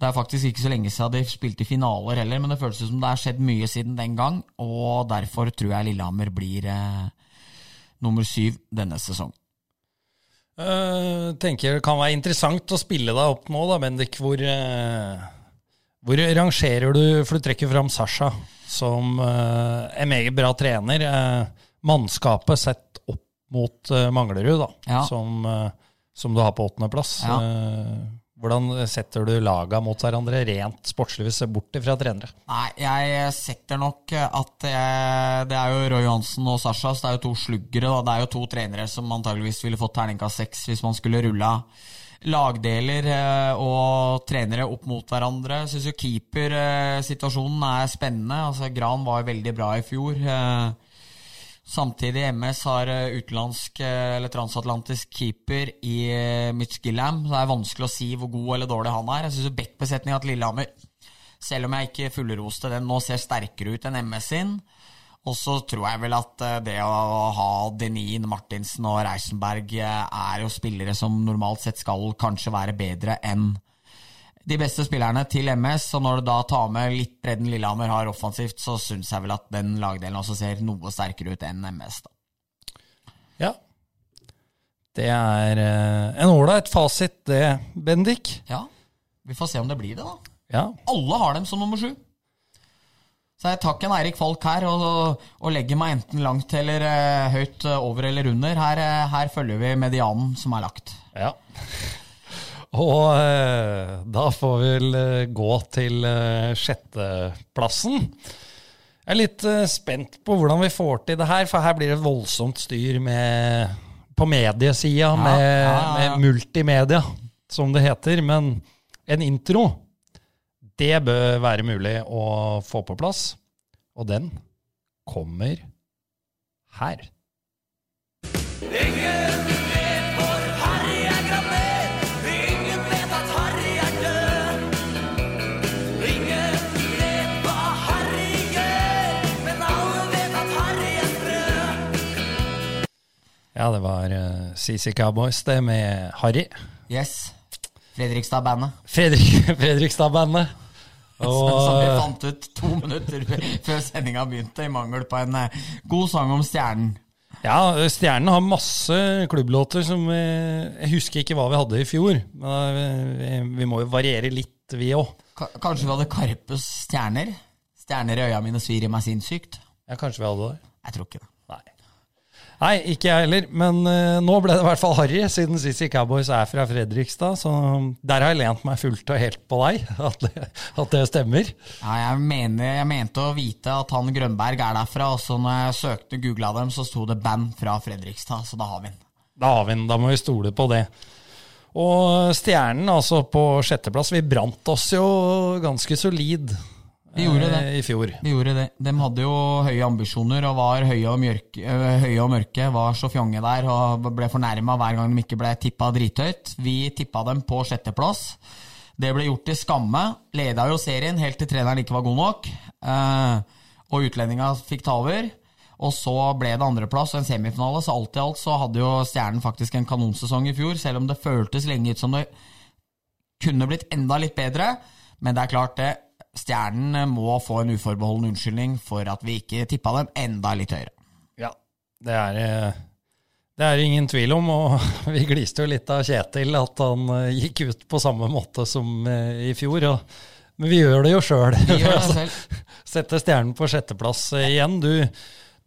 [SPEAKER 1] Det er faktisk ikke så lenge siden de spilte i finaler heller, men det føles som det har skjedd mye siden den gang, og derfor tror jeg Lillehammer blir eh, nummer syv denne sesongen.
[SPEAKER 2] Uh, tenker det kan være interessant å spille deg opp nå, da, Bendik. Hvor, uh, hvor rangerer du For du trekker fram Sasha som uh, en meget bra trener. Eh, mannskapet sett opp mot Manglerud, da,
[SPEAKER 1] Ja.
[SPEAKER 2] som, som du har på åttendeplass.
[SPEAKER 1] Ja.
[SPEAKER 2] Eh, hvordan setter du laga mot hverandre rent sportslig, hvis bort fra trenere?
[SPEAKER 1] Nei, jeg setter nok at jeg, Det er jo Roy Johansen og Sasha, så det er jo to sluggere. Da. Det er jo to trenere som antageligvis ville fått terningkast seks hvis man skulle rulla lagdeler eh, og trenere opp mot hverandre. Syns jo keepersituasjonen er spennende. Altså, Gran var veldig bra i fjor. Samtidig MS har eh, utenlandsk eh, eller transatlantisk keeper i eh, Mitch Gillam. Det er vanskelig å si hvor god eller dårlig han er. Jeg syns backbesetninga til Lillehammer, selv om jeg ikke fullroste den, nå ser sterkere ut enn MS sin. Og så tror jeg vel at det å ha Denin, Martinsen og Reisenberg er jo spillere som normalt sett skal kanskje være bedre enn de beste spillerne til MS, og når du da tar med litt bredden Lillehammer har offensivt, så syns jeg vel at den lagdelen også ser noe sterkere ut enn MS. da.
[SPEAKER 2] Ja. Det er eh, en ålreit fasit, det, Bendik.
[SPEAKER 1] Ja, vi får se om det blir det, da.
[SPEAKER 2] Ja.
[SPEAKER 1] Alle har dem som nummer sju. Så jeg tar ikke en Eirik Falk her og, og legger meg enten langt eller eh, høyt over eller under. Her, eh, her følger vi medianen som er lagt.
[SPEAKER 2] Ja. Og eh, da får vi vel eh, gå til eh, sjetteplassen. Jeg er litt spent på hvordan vi får til det her, for her blir det voldsomt styr med, på mediesida, med,
[SPEAKER 1] ja, ja, ja.
[SPEAKER 2] med multimedia, som det heter. Men en intro, det bør være mulig å få på plass. Og den kommer her.
[SPEAKER 3] Ingen
[SPEAKER 2] Ja, det var uh, CC Cowboys, det, med Harry.
[SPEAKER 1] Yes. Fredrikstad-bandet.
[SPEAKER 2] Fredrik, Fredrikstad-bandet.
[SPEAKER 1] Som vi fant ut to minutter før sendinga begynte, i mangel på en eh, god sang om stjernen.
[SPEAKER 2] ja, Stjernen har masse klubblåter som vi, Jeg husker ikke hva vi hadde i fjor. Men eh, vi, vi må jo variere litt, vi òg.
[SPEAKER 1] Kanskje vi hadde Karpes stjerner? Stjerner i øya mine svir i meg sinnssykt?
[SPEAKER 2] Ja, kanskje vi hadde det.
[SPEAKER 1] Jeg tror ikke det.
[SPEAKER 2] Nei. Ikke jeg heller. Men uh, nå ble det i hvert fall Harry, siden Sissy Cowboys er fra Fredrikstad. Så der har jeg lent meg fullt og helt på deg, at det, at det stemmer.
[SPEAKER 1] Ja, jeg, mener, jeg mente å vite at han Grønberg er derfra, og så når jeg søkte googla dem, så sto det band fra Fredrikstad, så da har vi den.
[SPEAKER 2] Da har vi den, da må vi stole på det. Og Stjernen, altså på sjetteplass, vi brant oss jo ganske solid
[SPEAKER 1] Vi gjorde det.
[SPEAKER 2] eh, i fjor.
[SPEAKER 1] Vi gjorde det. De hadde jo høye ambisjoner og var høye og, mørke, øh, høye og mørke. Var så fjonge der og ble fornærma hver gang de ikke ble tippa drithøyt. Vi tippa dem på sjetteplass. Det ble gjort til skamme. Leda jo serien helt til treneren ikke var god nok. Eh, og utlendinga fikk ta over. Og så ble det andreplass og en semifinale, så alt i alt så hadde jo Stjernen faktisk en kanonsesong i fjor, selv om det føltes lenge ut som det kunne blitt enda litt bedre. Men det er klart, det. Stjernen må få en uforbeholden unnskyldning for at vi ikke tippa dem enda litt høyere.
[SPEAKER 2] Ja, det er, eh, det er ingen tvil om, og vi gliste jo litt av Kjetil at han eh, gikk ut på samme måte som eh, i fjor. Og, men vi gjør det jo sjøl.
[SPEAKER 1] Selv.
[SPEAKER 2] Sette stjernen på sjetteplass igjen. Du,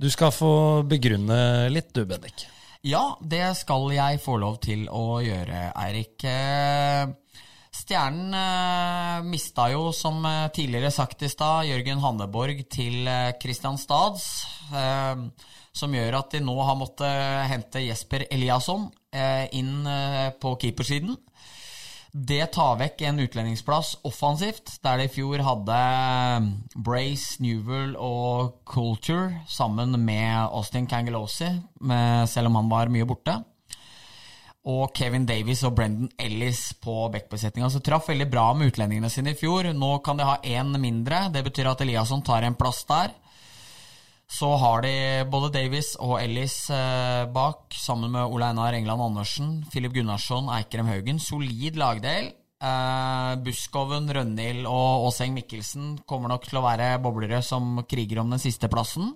[SPEAKER 2] du skal få begrunne litt, du, Bendik.
[SPEAKER 1] Ja, det skal jeg få lov til å gjøre, Eirik. Eh, Stjernen eh, mista jo, som eh, tidligere sagt i stad, Jørgen Hanneborg til eh, Kristianstads. Eh, som gjør at de nå har måttet hente Jesper Eliasson eh, inn eh, på keepersiden. Det tar vekk en utlendingsplass offensivt, der de i fjor hadde Brace, Newell og Culture sammen med Austin Kangelosi, selv om han var mye borte. Og Kevin Davies og Brendan Ellis på backbesetninga. Så traff veldig bra med utlendingene sine i fjor. Nå kan de ha én mindre. Det betyr at Eliasson tar en plass der. Så har de både Davies og Ellis eh, bak, sammen med Ole Einar England Andersen, Filip Gunnarsson, Eikrem Haugen. Solid lagdel. Eh, Buskoven, Rønhild og Åseng Mikkelsen kommer nok til å være boblere som kriger om den siste plassen.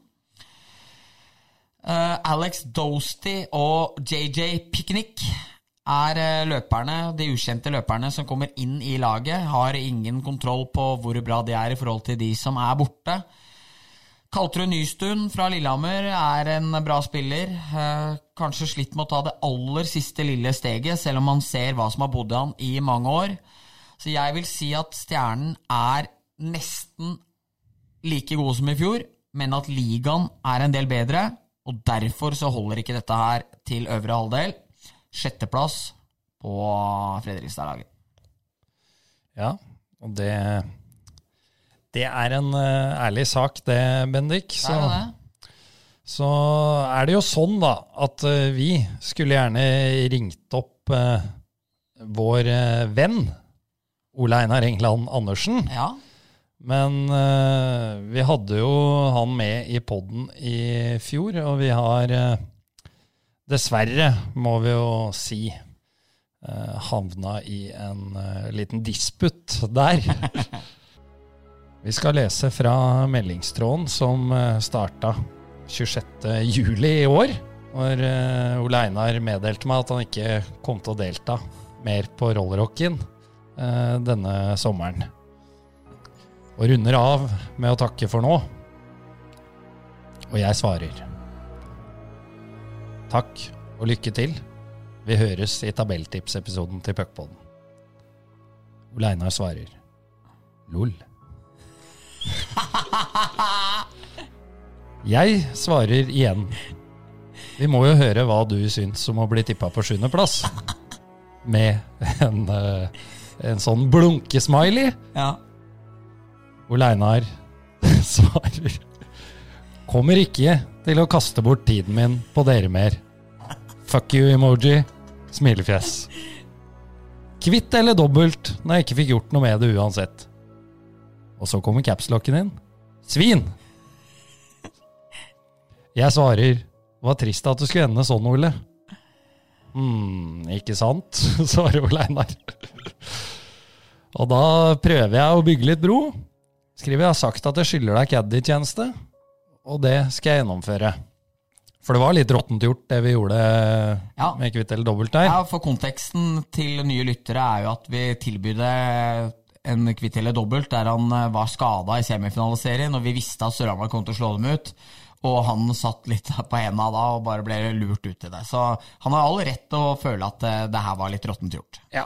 [SPEAKER 1] Eh, Alex Dosty og JJ Picnic er eh, løperne, de ukjente løperne som kommer inn i laget. Har ingen kontroll på hvor bra de er i forhold til de som er borte. Kaltrud Nystuen fra Lillehammer er en bra spiller. Eh, kanskje slitt med å ta det aller siste lille steget, selv om man ser hva som har bodd i han i mange år. Så jeg vil si at Stjernen er nesten like gode som i fjor, men at ligaen er en del bedre, og derfor så holder ikke dette her til øvre halvdel. Sjetteplass på Fredrikstad-laget.
[SPEAKER 2] Ja, og det Det er en eh, ærlig sak, det, Bendik.
[SPEAKER 1] Det
[SPEAKER 2] Så,
[SPEAKER 1] er det.
[SPEAKER 2] så er det jo sånn, da, at eh, vi skulle gjerne ringt opp eh, vår eh, venn Ole Einar England Andersen.
[SPEAKER 1] Ja.
[SPEAKER 2] Men uh, vi hadde jo han med i podden i fjor, og vi har uh, dessverre, må vi jo si, uh, havna i en liten disputt der. vi skal lese fra meldingstråden som uh, starta 26. juli i år, Når Ole Einar meddelte meg at han ikke kom til å delta mer på rollerrocken denne sommeren og runder av med å takke for nå. Og jeg svarer. Takk og lykke til. Vi høres i tabelltipsepisoden til Puckpodden. Ole Einar svarer. Lol. Jeg svarer igjen. Vi må jo høre hva du syns om å bli tippa på sjuendeplass. Med en, eh, en sånn blunkesmiley.
[SPEAKER 1] ja.
[SPEAKER 2] Ole Einar svarer Kommer ikke til å kaste bort tiden min på dere mer. Fuck you-emoji. Smilefjes. Kvitt eller dobbelt når jeg ikke fikk gjort noe med det uansett. Og så kommer capslocken din. Svin! Jeg svarer Var trist at det skulle ende sånn, Ole. Hm, ikke sant? svarer Ole Einar. Og da prøver jeg å bygge litt bro. Skriver jeg har sagt at jeg skylder deg caddy-tjeneste, og det skal jeg gjennomføre. For det var litt råttent gjort, det vi gjorde
[SPEAKER 1] Ja.
[SPEAKER 2] med kvitt eller dobbelt der.
[SPEAKER 1] Ja, for konteksten til nye lyttere er jo at vi tilbyr det en kvitt eller dobbelt der han eh, var skada i semifinaliserien, og vi visste at Sørhamar kom til å slå dem ut. Og han satt litt på henda da og bare ble lurt ut i det. Så han har all rett til å føle at eh, det her var litt råttent gjort.
[SPEAKER 2] Ja.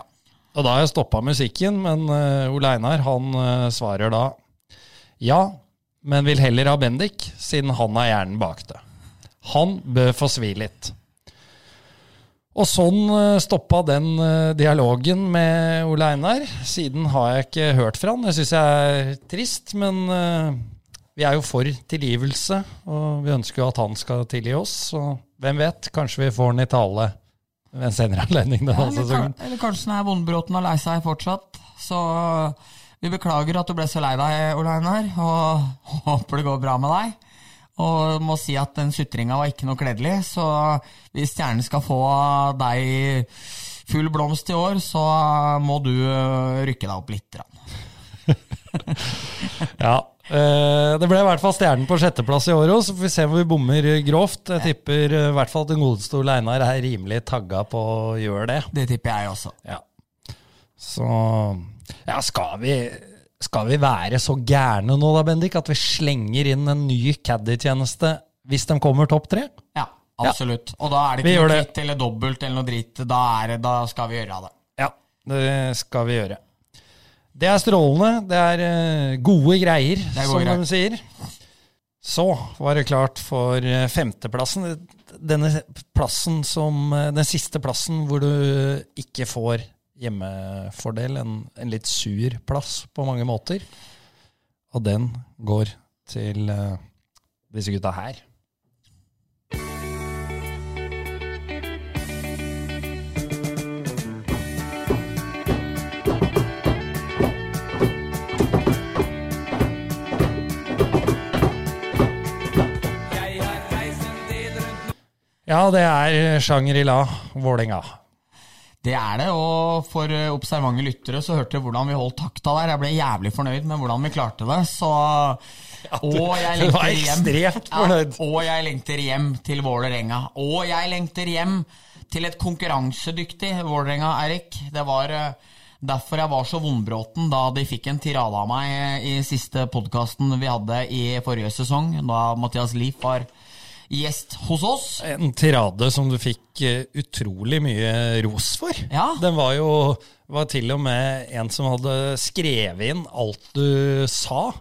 [SPEAKER 2] Og da har jeg stoppa musikken, men eh, Ole Einar han svarer da ja, men vil heller ha Bendik, siden han har hjernen bak det. Han bør få svi litt. Og sånn uh, stoppa den eh, dialogen med Ole Einar. Siden har jeg ikke hørt fra han. Det syns jeg er trist, men eh, vi er jo for tilgivelse, og vi ønsker jo at han skal tilgi oss. Så hvem vet, kanskje vi får han i tale ved en senere anledning denne
[SPEAKER 1] Ja, eller,
[SPEAKER 2] sesongen.
[SPEAKER 1] eller kanskje han er vondbråten og lei seg fortsatt. Så vi beklager at du ble så lei deg, Ole Einar, og håper det går bra med deg. Og må si at den sutringa var ikke noe kledelig, så hvis stjernen skal få deg full blomst i år, så må du øh, rykke deg opp litt. grann.
[SPEAKER 2] Ja, eh, Det ble i hvert fall stjernen på sjetteplass i år òg, så får vi se om vi bommer grovt. Jeg tipper eh, i hvert fall at den godeste Ole Einar er rimelig tagga på å gjøre det.
[SPEAKER 1] Det tipper jeg også.
[SPEAKER 2] Ja. Så ja, skal vi, skal vi være så gærne nå da, Bendik, at vi slenger inn en ny caddy-tjeneste hvis de kommer topp tre?
[SPEAKER 1] Ja, absolutt. Og da er det ikke noe dritt eller dobbelt eller noe dritt. Da, er det, da skal vi gjøre det.
[SPEAKER 2] Ja, det skal vi gjøre. Det er strålende. Det er eh, gode greier,
[SPEAKER 1] er gode
[SPEAKER 2] som
[SPEAKER 1] greier.
[SPEAKER 2] de sier. Så var det klart for eh, femteplassen. Denne plassen som eh, Den siste plassen hvor du ikke får hjemmefordel. En, en litt sur plass på mange måter. Og den går til uh, disse gutta her. Ja, det er Shangri-La Vålerenga.
[SPEAKER 1] Det er det, og for eh, observante lyttere så hørte dere hvordan vi holdt takta der. Jeg ble jævlig fornøyd med hvordan vi klarte det, så Og jeg lengter hjem. Ja, og jeg lengter hjem til Vålerenga. Og jeg lengter hjem til et konkurransedyktig Vålerenga, Erik. Det var eh, derfor jeg var så vondbråten da de fikk en tirade av meg i siste podkasten vi hadde i forrige sesong, da Mathias Lief var gjest hos oss.
[SPEAKER 2] En tirade som du fikk eh, utrolig mye ros for.
[SPEAKER 1] Ja.
[SPEAKER 2] Den var jo var til og med en som hadde skrevet inn alt du sa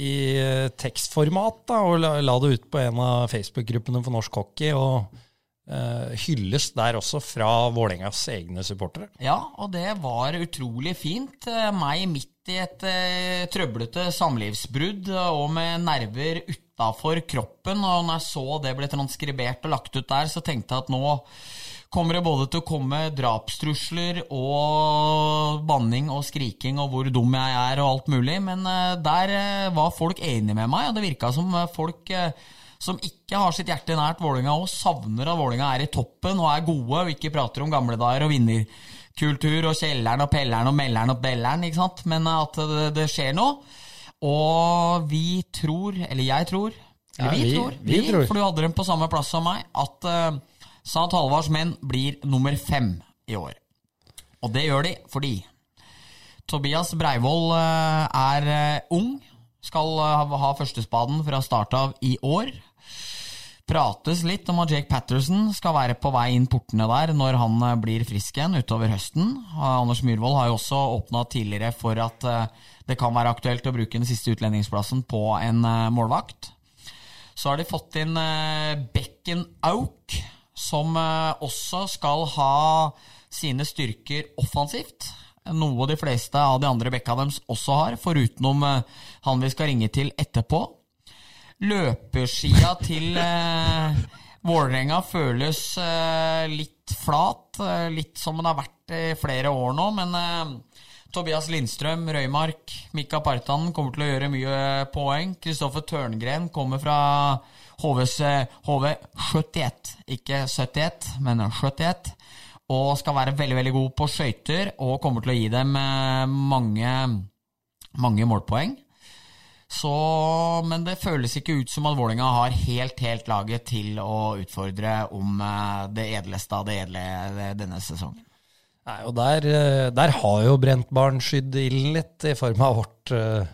[SPEAKER 2] i eh, tekstformat, da, og la, la det ut på en av Facebook-gruppene for norsk hockey. og eh, hyllest der også fra Vålerengas egne supportere.
[SPEAKER 1] Ja, og det var utrolig fint. Eh, Meg midt i et eh, trøblete samlivsbrudd og med nerver utafor kroppen. Og når jeg så det ble transkribert og lagt ut der, så tenkte jeg at nå kommer det både til å komme drapstrusler og banning og skriking og hvor dum jeg er og alt mulig, men der var folk enige med meg, og det virka som folk som ikke har sitt hjerte nært Vålinga og savner at Vålinga er i toppen og er gode og ikke prater om gamle dager og vinnerkultur og kjelleren og pelleren og melleren og belleren, ikke sant, men at det, det skjer noe. Og vi tror, eller jeg tror, eller
[SPEAKER 2] Ja,
[SPEAKER 1] vi,
[SPEAKER 2] vi-
[SPEAKER 1] tror,
[SPEAKER 2] vi tror.
[SPEAKER 1] for du hadde dem på samme plass som meg, at uh, St. Halvards menn blir nummer fem i år. Og det gjør de fordi Tobias Breivoll uh, er uh, ung, skal eh, ha førstespaden fra start av i år. Prates litt om at Jake Patterson skal være på vei inn portene der når han eh, blir frisk igjen utover høsten. Eh, Anders Myhrvold har jo også åpna tidligere for at eh, det kan være aktuelt å bruke den siste utlendingsplassen på en målvakt. Så har de fått inn Becken Auk, som også skal ha sine styrker offensivt. Noe de fleste av de andre bekka deres også har, foruten om han vi skal ringe til etterpå. Løperskia til eh, Vålerenga føles eh, litt flat, eh, litt som det har vært i flere år nå, men eh, Tobias Lindstrøm, Røymark, Mika Partanen kommer til å gjøre mye poeng. Kristoffer Tørngren kommer fra HVs, eh, HV71, ikke 71, men 71. Og skal være veldig veldig god på skøyter og kommer til å gi dem eh, mange, mange målpoeng. Så, men det føles ikke ut som at Vålerenga har helt, helt laget til å utfordre om eh, det edleste av det edle eh, denne sesongen.
[SPEAKER 2] Nei, og der, eh, der har jo Brentbarn skydd ilden litt, i form av vårt eh,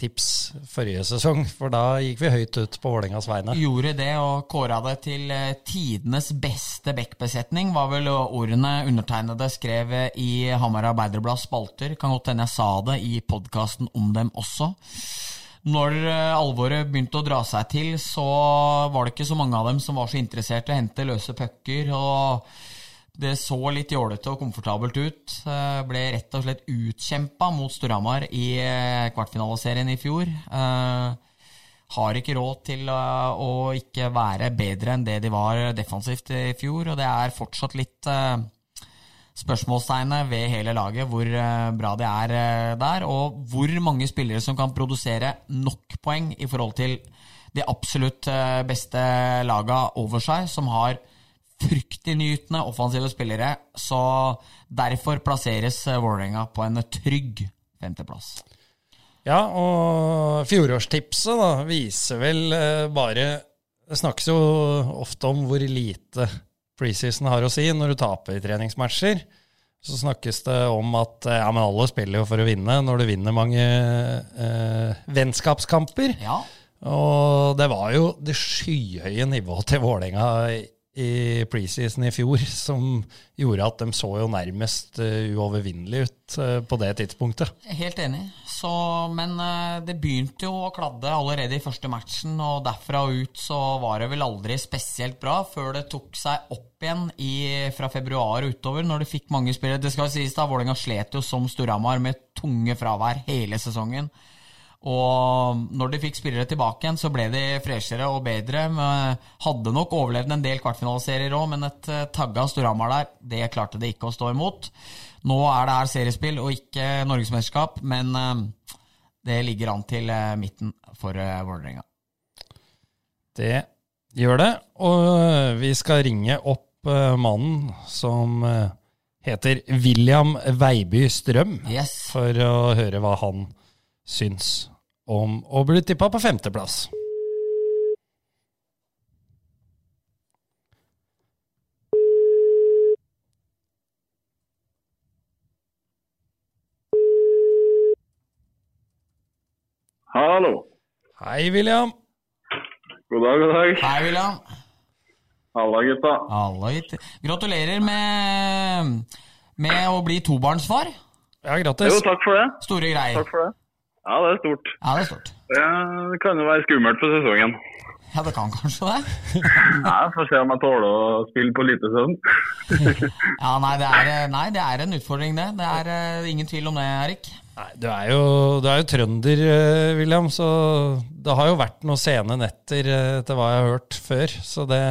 [SPEAKER 2] tips forrige sesong. For da gikk vi høyt ut på Vålerengas vegne.
[SPEAKER 1] Gjorde det og kåra det til eh, tidenes beste backbesetning, var vel ordene undertegnede skrev eh, i Hamar Arbeiderblads spalter. Kan godt hende jeg sa det i podkasten om dem også. Når eh, alvoret begynte å dra seg til, så var det ikke så mange av dem som var så interessert i å hente løse pucker. og det så litt jålete og komfortabelt ut. Eh, Ble rett og slett utkjempa mot Storhamar i kvartfinaleserien kvartfinaliserien i fjor. Eh, Har ikke råd til eh, å ikke være bedre enn det de var defensivt i fjor, og det er fortsatt litt eh, spørsmålstegnet ved hele laget hvor eh, bra de er eh, der, og hvor mange spillere som kan produsere nok poeng i forhold til de absolutt eh, beste laga over seg, som har fryktinngytende offensive spillere. Så derfor plasseres eh, Vålerenga på en trygg femteplass.
[SPEAKER 2] Ja, og fjorårstipset da, viser vel eh, bare Det snakkes jo ofte om hvor lite preseason har å si når du taper i treningsmatcher. Så snakkes det om at eh, ja, men alle spiller jo for å vinne når du vinner mange eh, vennskapskamper.
[SPEAKER 1] Ja,
[SPEAKER 2] Og det var jo det skyhøye nivået til Vålerenga i- preseason i fjor som gjorde at de så jo nærmest eh, uovervinnelige ut eh, på det tidspunktet.
[SPEAKER 1] Helt enig. Så, men eh, det begynte jo å kladde allerede i første matchen, og derfra og ut så var det vel aldri spesielt bra før det tok seg opp igjen i, fra februar utover, når de fikk mange spillere. Det skal sies da, Vålerenga slet jo som Storhamar med tunge fravær hele sesongen. Og når de fikk spillere tilbake igjen, så ble de freshere og bedre. Hadde nok overlevd en del kvartfinaliserier òg, men et eh, tagga Storhamar der, det klarte de ikke å stå imot. Nå er det her seriespill og ikke norgesmesterskap, men eh, det ligger an til eh, midten for eh, Vålerenga.
[SPEAKER 2] Det gjør det. Og vi skal ringe opp mannen som heter William Veiby Strøm,
[SPEAKER 1] Yes.
[SPEAKER 2] for å høre hva han syns om å bli tippa på femteplass.
[SPEAKER 5] Hallo.
[SPEAKER 2] Hei, William.
[SPEAKER 5] God dag, god dag.
[SPEAKER 1] Hei, William.
[SPEAKER 5] Halla, gutta.
[SPEAKER 1] Halla, gutta. Gratulerer med, med å bli tobarnsfar.
[SPEAKER 2] Ja,
[SPEAKER 5] Jo, takk for det.
[SPEAKER 1] Store greier.
[SPEAKER 5] Takk for det. Ja, det er stort.
[SPEAKER 1] Ja, det er stort.
[SPEAKER 5] Det kan jo være skummelt for sesongen.
[SPEAKER 1] Ja, det kan kanskje det.
[SPEAKER 6] Nei, Får se om jeg tåler å spille på lite søvn.
[SPEAKER 1] Ja, nei, det er, eh, nei, det er en utfordring, det. Det er eh, ingen tvil om det, Erik.
[SPEAKER 2] Nei, du er jo, du er jo trønder, eh, William, så det har jo vært noen sene netter etter hva jeg har hørt før. Så det,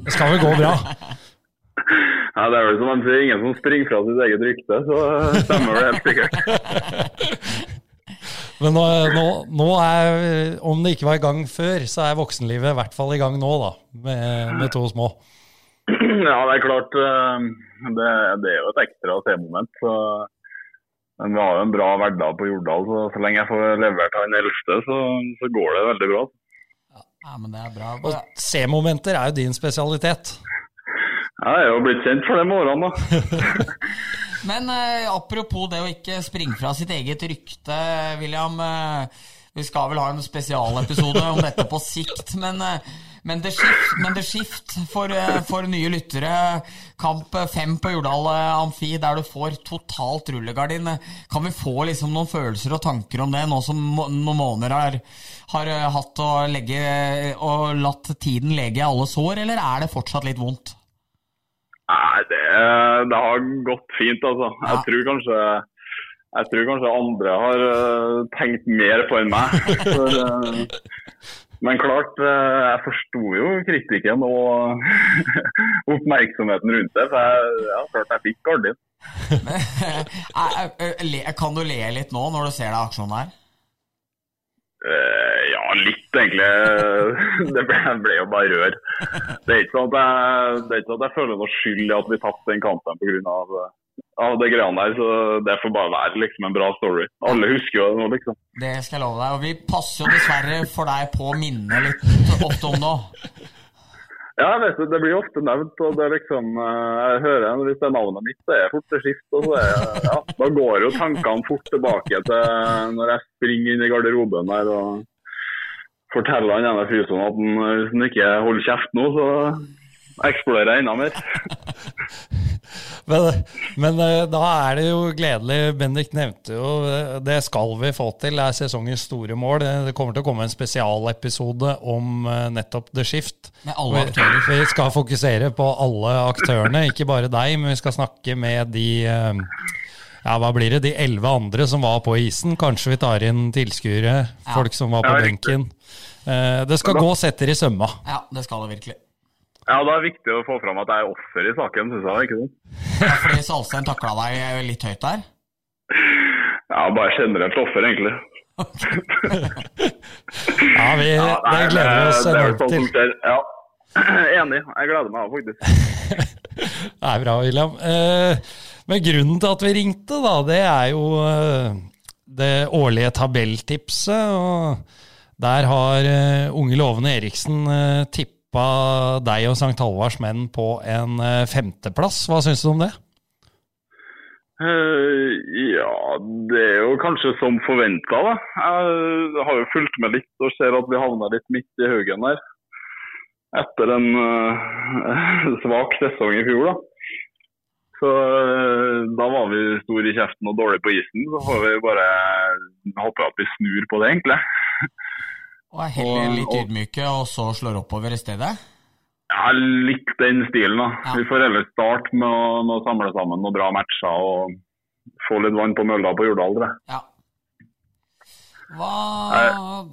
[SPEAKER 2] det skal vel gå bra.
[SPEAKER 6] Ja, Det er vel som man sier, ingen som springer fra sitt eget rykte, så stemmer det helt sikkert.
[SPEAKER 2] Men nå, nå, nå er, om det ikke var i gang før, så er voksenlivet i hvert fall i gang nå, da. Med, med to små.
[SPEAKER 6] Ja, det er klart. eh, Det, det er jo et ekstra C-moment. Men vi har jo en bra hverdag på Jordal, så så lenge jeg får levert han eldste, så, så går det veldig bra.
[SPEAKER 1] Ja, men det er bra.
[SPEAKER 2] Og C-momenter er jo din spesialitet.
[SPEAKER 6] Jeg er jo blitt kjent for det med årene, da.
[SPEAKER 1] Men eh, apropos det å ikke springe fra sitt eget rykte, William. Eh, vi skal vel ha en spesialepisode om dette på sikt, men, eh, men det skift, men det skift for, eh, for nye lyttere. Kamp fem på Jordal eh, Amfi, der du får totalt rullegardin. Kan vi få liksom noen følelser og tanker om det, nå som noen måneder har, har hatt å legge og latt tiden lege alle sår, eller er det fortsatt litt vondt?
[SPEAKER 6] Nei, det, det har gått fint, altså. Jeg tror kanskje jeg tror kanskje andre har eh, tenkt mer på enn meg. For, eh, men klart, eh, jeg forsto jo kritikken og oppmerksomheten rundt det. For jeg, ja, klart jeg fikk gardin.
[SPEAKER 1] Kan du le litt nå når du ser deg aksjonen her?
[SPEAKER 6] Eh, ja, litt egentlig. Det ble, ble jo bare rør. Det er ikke sånn at jeg, det er ikke sånn at jeg føler noe skyld i at vi tapte den kampen pga. Av det greiene der, så det får bare være liksom en bra story. Alle husker jo det nå, liksom.
[SPEAKER 1] Det skal jeg love deg. Og vi passer jo dessverre for deg på å minne litt ofte om òg.
[SPEAKER 6] Ja, jeg vet det, det blir ofte nevnt, og det er liksom eh, Jeg hører en, hvis det er navnet mitt, så er jeg fort til skift. Og så er jeg, ja, da går jo tankene fort tilbake til når jeg springer inn i garderoben der og forteller han ene fyren at han, hvis han ikke holder kjeft nå, så eksploderer enda mer.
[SPEAKER 2] Men, men eh, da er det jo gledelig. Bendik nevnte jo eh, det skal vi få til. Det er sesongens store mål. Det det kommer til å komme en spesialepisode om eh, nettopp The Shift.
[SPEAKER 1] Med alle aktører.
[SPEAKER 2] Vi skal fokusere på alle aktørene, ikke bare deg, men vi skal snakke med de eh, ja, hva blir det? De elleve andre som var på isen. Kanskje vi tar inn tilskuere, folk som var på
[SPEAKER 6] Ja,
[SPEAKER 2] benken. Eh, Det skal gå setter i sømma.
[SPEAKER 1] Ja, det skal det virkelig.
[SPEAKER 6] Ja, Det er viktig å få fram at jeg er offer i saken, syns jeg. ikke sant?
[SPEAKER 1] Ja, fordi Salstein takla deg litt høyt der.
[SPEAKER 6] Ja, Bare generelt offer, egentlig.
[SPEAKER 2] Ja, vi,
[SPEAKER 6] Ja, nei,
[SPEAKER 2] det gleder vi oss
[SPEAKER 6] det er
[SPEAKER 2] enormt
[SPEAKER 6] sånn
[SPEAKER 2] til.
[SPEAKER 6] skjer. Ja. Enig. Jeg gleder meg faktisk.
[SPEAKER 2] Det er bra, William. Eh, Men grunnen til at vi ringte, da, det er jo eh, det årlige tabelltipset. Og der har eh, unge lovende Eriksen eh, tippa deg og St. Halvards menn på en eh, femteplass. Hva syns du om det?
[SPEAKER 6] Uh, ja, det er jo kanskje som forventa, da. Jeg har jo fulgt med litt og ser at vi havna litt midt i haugen der. Etter en uh, svak sesong i fjor, da. Så uh, da var vi store i kjeften og dårlige på isen. Så får vi bare håpe at vi snur på det, egentlig.
[SPEAKER 1] Og er heller litt
[SPEAKER 6] Og- og-
[SPEAKER 1] ydmyke, og så slår oppover i stedet.
[SPEAKER 6] Ja, litt den stilen, da.
[SPEAKER 1] Ja.
[SPEAKER 6] Vi får heller starte med å, med å samle sammen noen bra matcher og få litt vann på mølla på Jordal.
[SPEAKER 1] Ja. Hva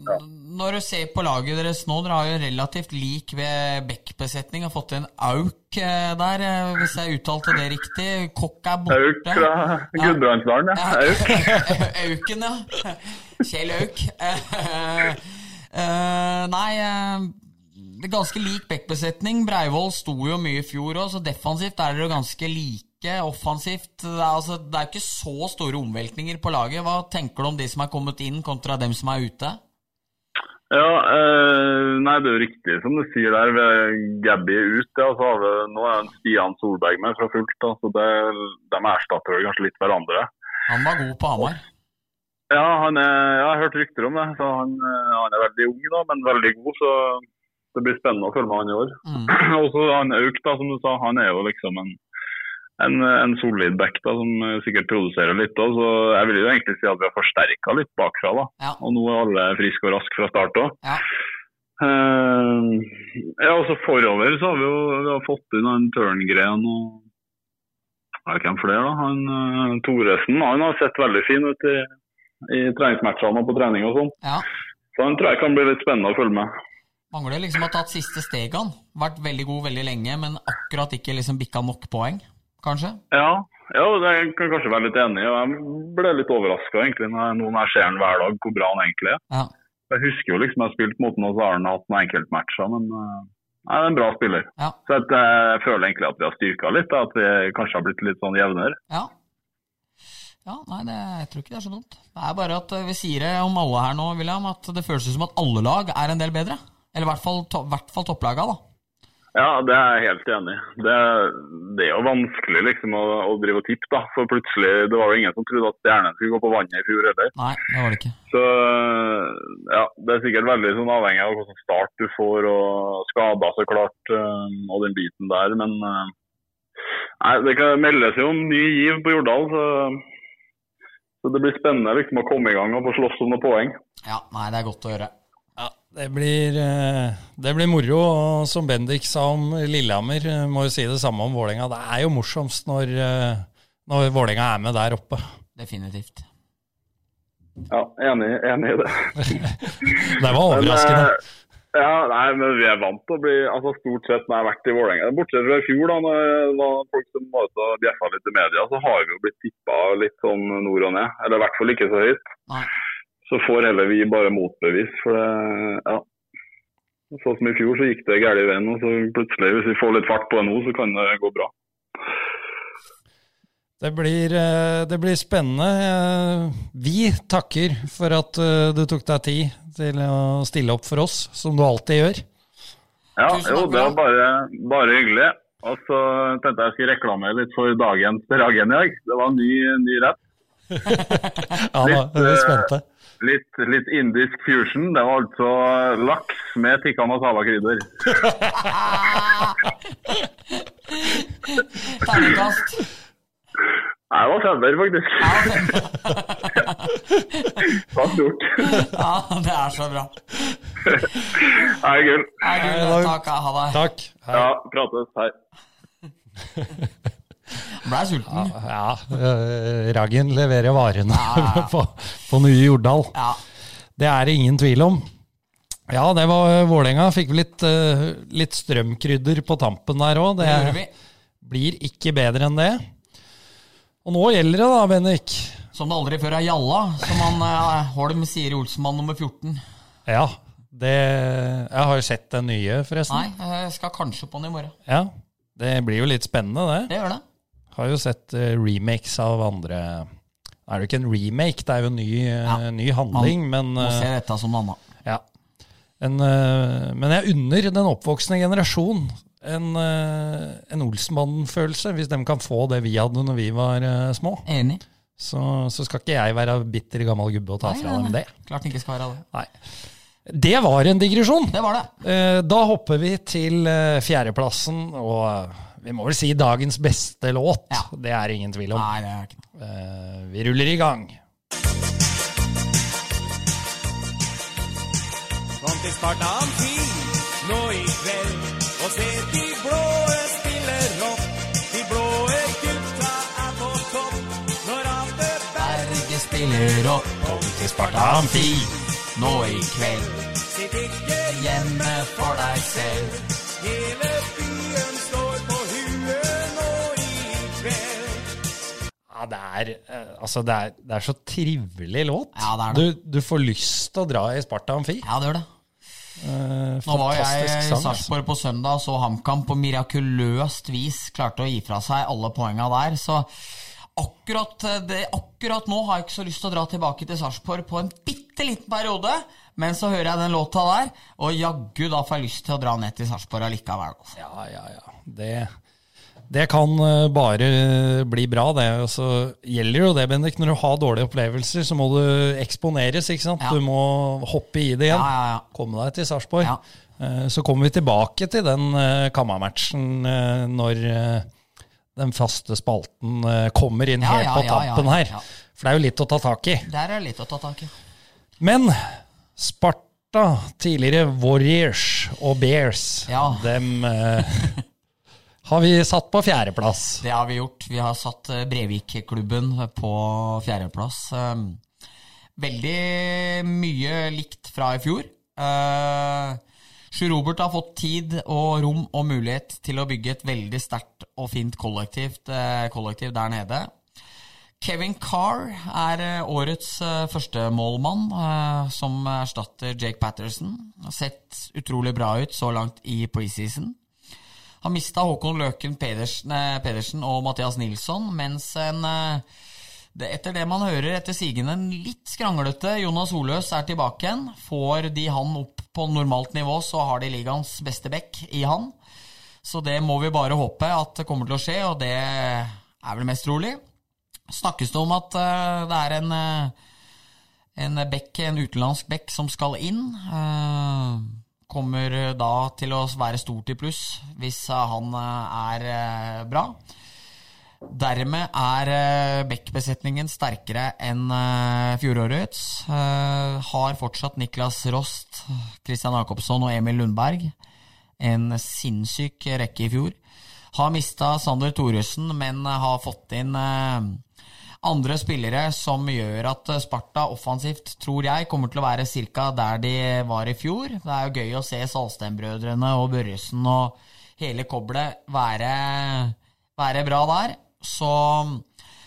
[SPEAKER 1] Når du ser på laget deres nå, dere har jo relativt lik ved Beck-besetning. Har fått en auk eh, der, eh, hvis jeg uttalte det riktig. Kokk er borte.
[SPEAKER 6] Auk fra Gudbrandsdalen, ja. Auk.
[SPEAKER 1] Auken, ja. Kjell Auk. Eh, nei, eh, det er ganske lik backbesetning. Breivoll sto jo mye i fjor òg, så defensivt er dere ganske like. Offensivt det er, altså, det er ikke så store omveltninger på laget. Hva tenker du om de som er kommet inn, kontra dem som er ute?
[SPEAKER 6] Ja, eh, nei, det er jo riktig som du sier der. Gabby er ute, ja, så har vi, nå er han Stian Solberg med fra fullt. Da, så det, de erstatter vel kanskje litt hverandre.
[SPEAKER 1] Han var god på Hamar.
[SPEAKER 6] Ja, han er, jeg har hørt rykter om det. så Han, eh, han er veldig ung, da, men veldig god. så Det blir spennende å følge med han i år.
[SPEAKER 1] Mm.
[SPEAKER 6] Og så han Auk, da, som du sa, han er jo liksom en, en, en solid back da, som eh, sikkert produserer litt. Da, så jeg vil jo egentlig si at vi har forsterka litt bakfra. da.
[SPEAKER 1] Ja.
[SPEAKER 6] Og nå er alle friske og raske fra start òg.
[SPEAKER 1] Ja.
[SPEAKER 6] Uh, ja, altså Forover så har vi jo vi har fått inn han Tørngren og ja, Hvem flere, da? Han uh, Thoresen han har sett veldig fin ut i, i treningsmatchene og på trening og sånn.
[SPEAKER 1] Ja.
[SPEAKER 6] Så den tror jeg kan bli litt spennende å følge med.
[SPEAKER 1] Mangler liksom å ha tatt siste stegene. Vært veldig god veldig lenge, men akkurat ikke liksom bikka nok poeng, kanskje?
[SPEAKER 6] Ja, ja jeg kan kanskje være litt enig. Jeg ble litt overraska egentlig når jeg, her jeg ser han hver dag, hvor bra han egentlig er.
[SPEAKER 1] Ja.
[SPEAKER 6] Jeg husker jo liksom jeg har spilt mot ham, og så har han hatt noen enkeltmatcher, men eh, nei, det er en bra spiller.
[SPEAKER 1] Ja.
[SPEAKER 6] Så at, eh, jeg føler egentlig at vi har styrka litt, at vi kanskje har blitt litt sånn jevnere.
[SPEAKER 1] Ja. Ja, nei, det, jeg tror ikke det er så dumt. Det er bare at eh, vi sier det om alle her nå, William, at det føles som at alle lag er en del bedre. Eller i hvert fall, to, hvert fall topplaga, da.
[SPEAKER 6] Ja, det er jeg helt enig i. Det, det er jo vanskelig liksom å, å drive og tippe, da. For plutselig, det var jo ingen som trodde at Stjernen skulle gå på vannet i fjor heller.
[SPEAKER 1] Nei, det var det ikke.
[SPEAKER 6] Så ja, det er sikkert veldig sånn avhengig av hvilken start du får, og skader så klart, eh, og den biten der. Men eh, nei, det kan meldes jo om ny giv på Jordal, så, så det blir spennende liksom å komme i gang og få slåss om noen poeng.
[SPEAKER 1] Ja, nei, det er godt å gjøre.
[SPEAKER 2] Ja, det blir, eh, det blir moro. Og som Bendik sa om Lillehammer, eh, må jo si det samme om Vålerenga. Det er jo morsomst når, eh, når Vålerenga er med der oppe.
[SPEAKER 1] Definitivt.
[SPEAKER 6] Ja, enig, enig i det.
[SPEAKER 2] Det var
[SPEAKER 6] Men,
[SPEAKER 2] overraskende.
[SPEAKER 6] eh, ja, nei, men vi er vant til å bli altså Stort sett når jeg har vært i Vålerenga, bortsett fra i fjor, da når var folk som var ute og bjeffa litt i media, så har vi jo blitt tippa litt sånn nord og ned. Eller i hvert fall ikke så høyt.
[SPEAKER 1] Nei.
[SPEAKER 6] Så får heller vi bare motbevis. For det, ja. Sånn som i fjor, så gikk det galt i veien. Og så plutselig, hvis vi får litt fart på det nå, så kan det gå bra.
[SPEAKER 2] Det blir, eh, det blir spennende. Eh, Vi takker for at eh, du tok deg tid til å stille opp for oss, som du alltid gjør.
[SPEAKER 6] Ja, jo, det var bare, bare hyggelig. Og så tenkte jeg jeg skulle reklamere litt for dagens Ragen i dag. Det var en ny, ny rett.
[SPEAKER 2] Ja, da er vi spente.
[SPEAKER 6] Litt, litt indisk fusion. Det var altså laks med tikka masala-krydder.
[SPEAKER 1] Terningkast.
[SPEAKER 6] Det var femmer, faktisk.
[SPEAKER 1] Ja,
[SPEAKER 6] Det var stort.
[SPEAKER 1] ja, det er så bra.
[SPEAKER 6] Nei, gull.
[SPEAKER 2] Hei, gull.
[SPEAKER 1] Takk. Ha det.
[SPEAKER 2] Takk. Hei.
[SPEAKER 6] Ja, prates. Hei.
[SPEAKER 1] Ble sulten.
[SPEAKER 2] Ja, ja, Raggen leverer varene
[SPEAKER 1] Ja, ja.
[SPEAKER 2] på, på nye Jordal.
[SPEAKER 1] Ja.
[SPEAKER 2] Det er det ingen tvil om. Ja, det var Vålerenga. Fikk litt, eh, litt strømkrydder på tampen der òg.
[SPEAKER 1] Det
[SPEAKER 2] blir ikke bedre enn det. Og nå gjelder det da, Bennik.
[SPEAKER 1] Som det aldri før er gjalla, som han eh, Holm sier i Olsenmann nummer 14.
[SPEAKER 2] Ja, det Jeg har jo sett den nye, forresten.
[SPEAKER 1] Nei, jeg skal kanskje på den i morgen.
[SPEAKER 2] Ja, Det blir jo litt spennende, det.
[SPEAKER 1] Det gjør det.
[SPEAKER 2] Har jo sett eh, remakes av andre Det er jo ikke en remake, det er jo en ny, eh,
[SPEAKER 1] Ja,
[SPEAKER 2] ny handling, men
[SPEAKER 1] Må
[SPEAKER 2] eh,
[SPEAKER 1] se dette som noe annet.
[SPEAKER 2] Ja. En, men jeg unner den oppvoksende generasjon en, uh, en Olsmann-følelse, hvis de kan få det vi hadde når vi var eh, små.
[SPEAKER 1] Enig.
[SPEAKER 2] Så, så skal ikke jeg være bitter gammel gubbe og ta
[SPEAKER 1] Nei,
[SPEAKER 2] fra
[SPEAKER 1] nei,
[SPEAKER 2] dem det.
[SPEAKER 1] Klart ikke skal være det.
[SPEAKER 2] Nei. Det var en digresjon.
[SPEAKER 1] Det var det.
[SPEAKER 2] Eh, Da hopper vi til eh, fjerdeplassen, og eh, vi må vel si dagens beste låt.
[SPEAKER 1] Ja.
[SPEAKER 2] Det er ingen tvil om.
[SPEAKER 1] Nei, det er ikke noe.
[SPEAKER 2] Eh, Vi ruller i gang.
[SPEAKER 3] Kom til nå i kveld og se de blåe spille rock. De blåe gutta er på topp når alle
[SPEAKER 1] Berge spiller opp, kom til Sparta Amfi nå i kveld.
[SPEAKER 3] sitt ikke
[SPEAKER 1] Hjemme for deg selv.
[SPEAKER 3] Hele byen står på huet nå i kveld.
[SPEAKER 2] Ja, det er, eh, altså det er, det er så trivelig låt.
[SPEAKER 1] Ja, det er det.
[SPEAKER 2] Du, du får lyst til å dra i Sparta Amfi.
[SPEAKER 1] Ja, det gjør det.
[SPEAKER 2] Eh,
[SPEAKER 1] Nå var jeg i
[SPEAKER 2] altså.
[SPEAKER 1] Sarpsborg på søndag og så HamKam på mirakuløst vis klarte å gi fra seg alle poenga der. Så akkurat, eh, det, akkurat nå har jeg ikke så lyst til å dra tilbake til Sarpsborg på en bitte liten periode. Men så hører jeg den låta der, og jaggu da får jeg lyst til å dra ned til Sarpsborg allikevel. Altså.
[SPEAKER 2] Ja, ja, ja. Det, det kan eh, bare bli bra, det. Og så gjelder jo det, Bendik. Når du har dårlige opplevelser, så må du eksponeres, ikke sant.
[SPEAKER 1] Ja.
[SPEAKER 2] Du må hoppe i det igjen.
[SPEAKER 1] Ja, ja.
[SPEAKER 2] Komme deg til Sarpsborg. Eh, Så kommer vi tilbake til den Kamma-matchen eh, når eh, den faste spalten eh, kommer inn helt på
[SPEAKER 1] tappen
[SPEAKER 2] her. For det er jo litt å ta tak i.
[SPEAKER 1] Der er litt å ta tak i.
[SPEAKER 2] Men Sparta, tidligere Warriors og Bears,
[SPEAKER 1] Ja.
[SPEAKER 2] dem eh, har vi satt på fjerdeplass.
[SPEAKER 1] Det har vi gjort. Vi har satt eh, Brevik-klubben på fjerdeplass. Eh, Veldig mye likt fra i fjor. Eh, Sjur Robert har fått tid og rom og mulighet til å bygge et veldig sterkt og fint eh, kollektiv der nede. Kevin Carr er eh, årets første eh, som erstatter Jake Patterson. Har sett utrolig bra ut så langt i preseason. Har mista Håkon Løken Pedersen, eh, Pedersen og Mathias Nilsson, mens en eh, det, etter det man hører etter sigende en litt skranglete Jonas Holøs er tilbake igjen. Får de han opp på normalt nivå, så har de ligaens beste back i han. Så det må vi bare håpe at det kommer til å skje, og det er vel mest trolig. Snakkes det om at uh, det er en uh, en bekk, en utenlandsk bekk som skal inn. eh, kommer da til å være stort i pluss hvis eh, han eh, er eh, bra. Dermed er eh, Beck-besetningen sterkere enn eh, fjorårets. Eh, har fortsatt Niklas Rost, Christian Jacobsson og Emil Lundberg. En sinnssyk rekke i fjor. Har mista Sander Thoresen, men har fått inn eh, andre spillere som gjør at Sparta offensivt, tror jeg, kommer til å være ca. der de var i fjor. Det er jo gøy å se Salstenbrødrene og Børresen og hele koblet være, være bra der. Så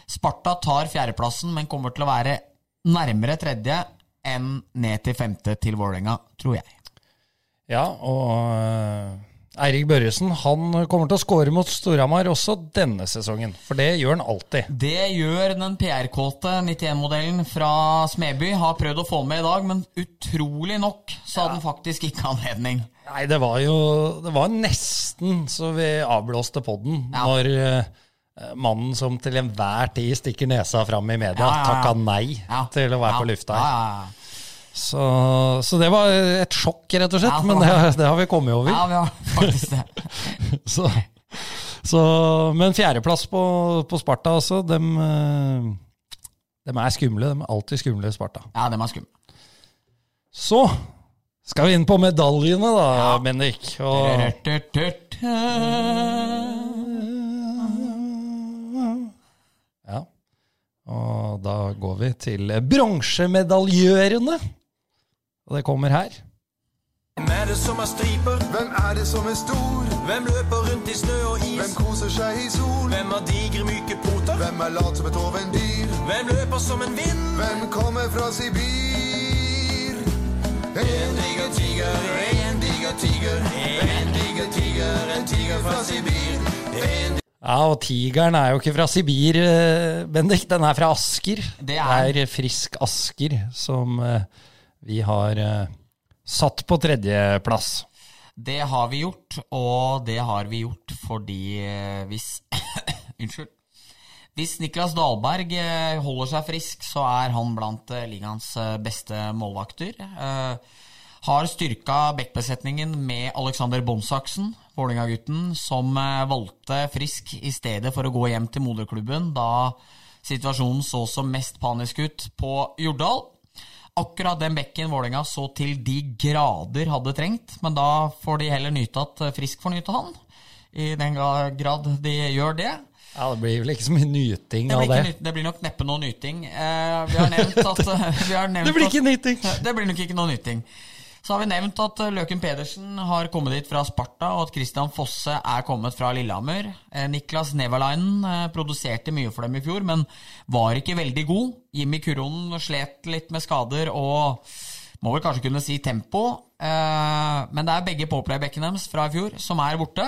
[SPEAKER 1] Sparta tar fjerdeplassen, men kommer til å være nærmere tredje enn ned til femte til Vålerenga, tror jeg.
[SPEAKER 2] Ja, og Eirik Børresen han kommer til å score mot Storhamar også denne sesongen, for det gjør han alltid.
[SPEAKER 1] Det gjør den PR-kåte 91-modellen fra Smeby. Har prøvd å få med i dag, men utrolig nok så hadde den faktisk ikke anledning.
[SPEAKER 2] Nei, det var jo Det var nesten så vi avblåste podden
[SPEAKER 1] Ja.
[SPEAKER 2] når eh, mannen som til enhver tid stikker nesa fram i media,
[SPEAKER 1] Ja, ja, ja.
[SPEAKER 2] takka nei til å være på lufta her. Så, så det var et sjokk, rett og slett.
[SPEAKER 1] Ja,
[SPEAKER 2] men det, det har vi kommet over.
[SPEAKER 1] ja, vi har faktisk det.
[SPEAKER 2] Så, så, men fjerdeplass på, på Sparta også, dem, eh, dem er skumle. De er alltid skumle, Sparta.
[SPEAKER 1] Ja, dem er skumle.
[SPEAKER 2] Så skal vi inn på medaljene, da,
[SPEAKER 1] Ja.
[SPEAKER 2] Bendik. Og, ja. og da går vi til bronsemedaljørene. Og det kommer her.
[SPEAKER 3] Hvem er det som har striper?
[SPEAKER 7] Hvem er det som er stor?
[SPEAKER 3] Hvem løper rundt i snø og
[SPEAKER 7] Hvem koser seg i sol?
[SPEAKER 3] Hvem har digre, myke poter?
[SPEAKER 7] Hvem er lat som et ovendyr?
[SPEAKER 3] Hvem løper som en vind?
[SPEAKER 7] Hvem kommer fra Sibir?
[SPEAKER 3] En diger tiger, en diger tiger, en diger tiger, en tiger fra Sibir. En
[SPEAKER 2] Ja, og tigeren er jo ikke fra Sibir, eh, Bendik. Den er fra Asker.
[SPEAKER 1] Det er-
[SPEAKER 2] Det er Frisk Asker som eh, vi har eh, satt på tredjeplass.
[SPEAKER 1] Det har vi gjort, og det har vi gjort fordi eh, hvis Unnskyld. Hvis Niklas Dahlberg eh, holder seg frisk, så er han blant ligaens beste målvakter. Har styrka backbesetningen med Alexander Bonsaksen, Vålerenga-gutten, som valgte frisk i stedet for å gå hjem til moderklubben da situasjonen så som mest panisk ut på Jordal. Akkurat den bekken Vålerenga så til de grader hadde trengt, men da får de heller nyte at eh, Frisk får nyte han. I den grad de gjør det.
[SPEAKER 2] Ja, Det blir vel ikke så mye nyting
[SPEAKER 1] Det
[SPEAKER 2] av det.
[SPEAKER 1] ikke, det blir nok neppe noe nyting. Eh, vi har nevnt at vi har nevnt
[SPEAKER 2] Det blir ikke nyting!
[SPEAKER 1] det blir nok ikke noe nyting. Så har vi nevnt at eh, Løken Pedersen har kommet dit fra Sparta, og at Christian Fosse er kommet fra Lillehammer. Eh, Niklas Nevalainen eh, produserte mye for dem i fjor, men var ikke veldig god. Jimmy Kuronen slet litt med skader og må vel kanskje kunne si tempo. Men det er begge powerplay-bekkene deres fra i fjor som er borte.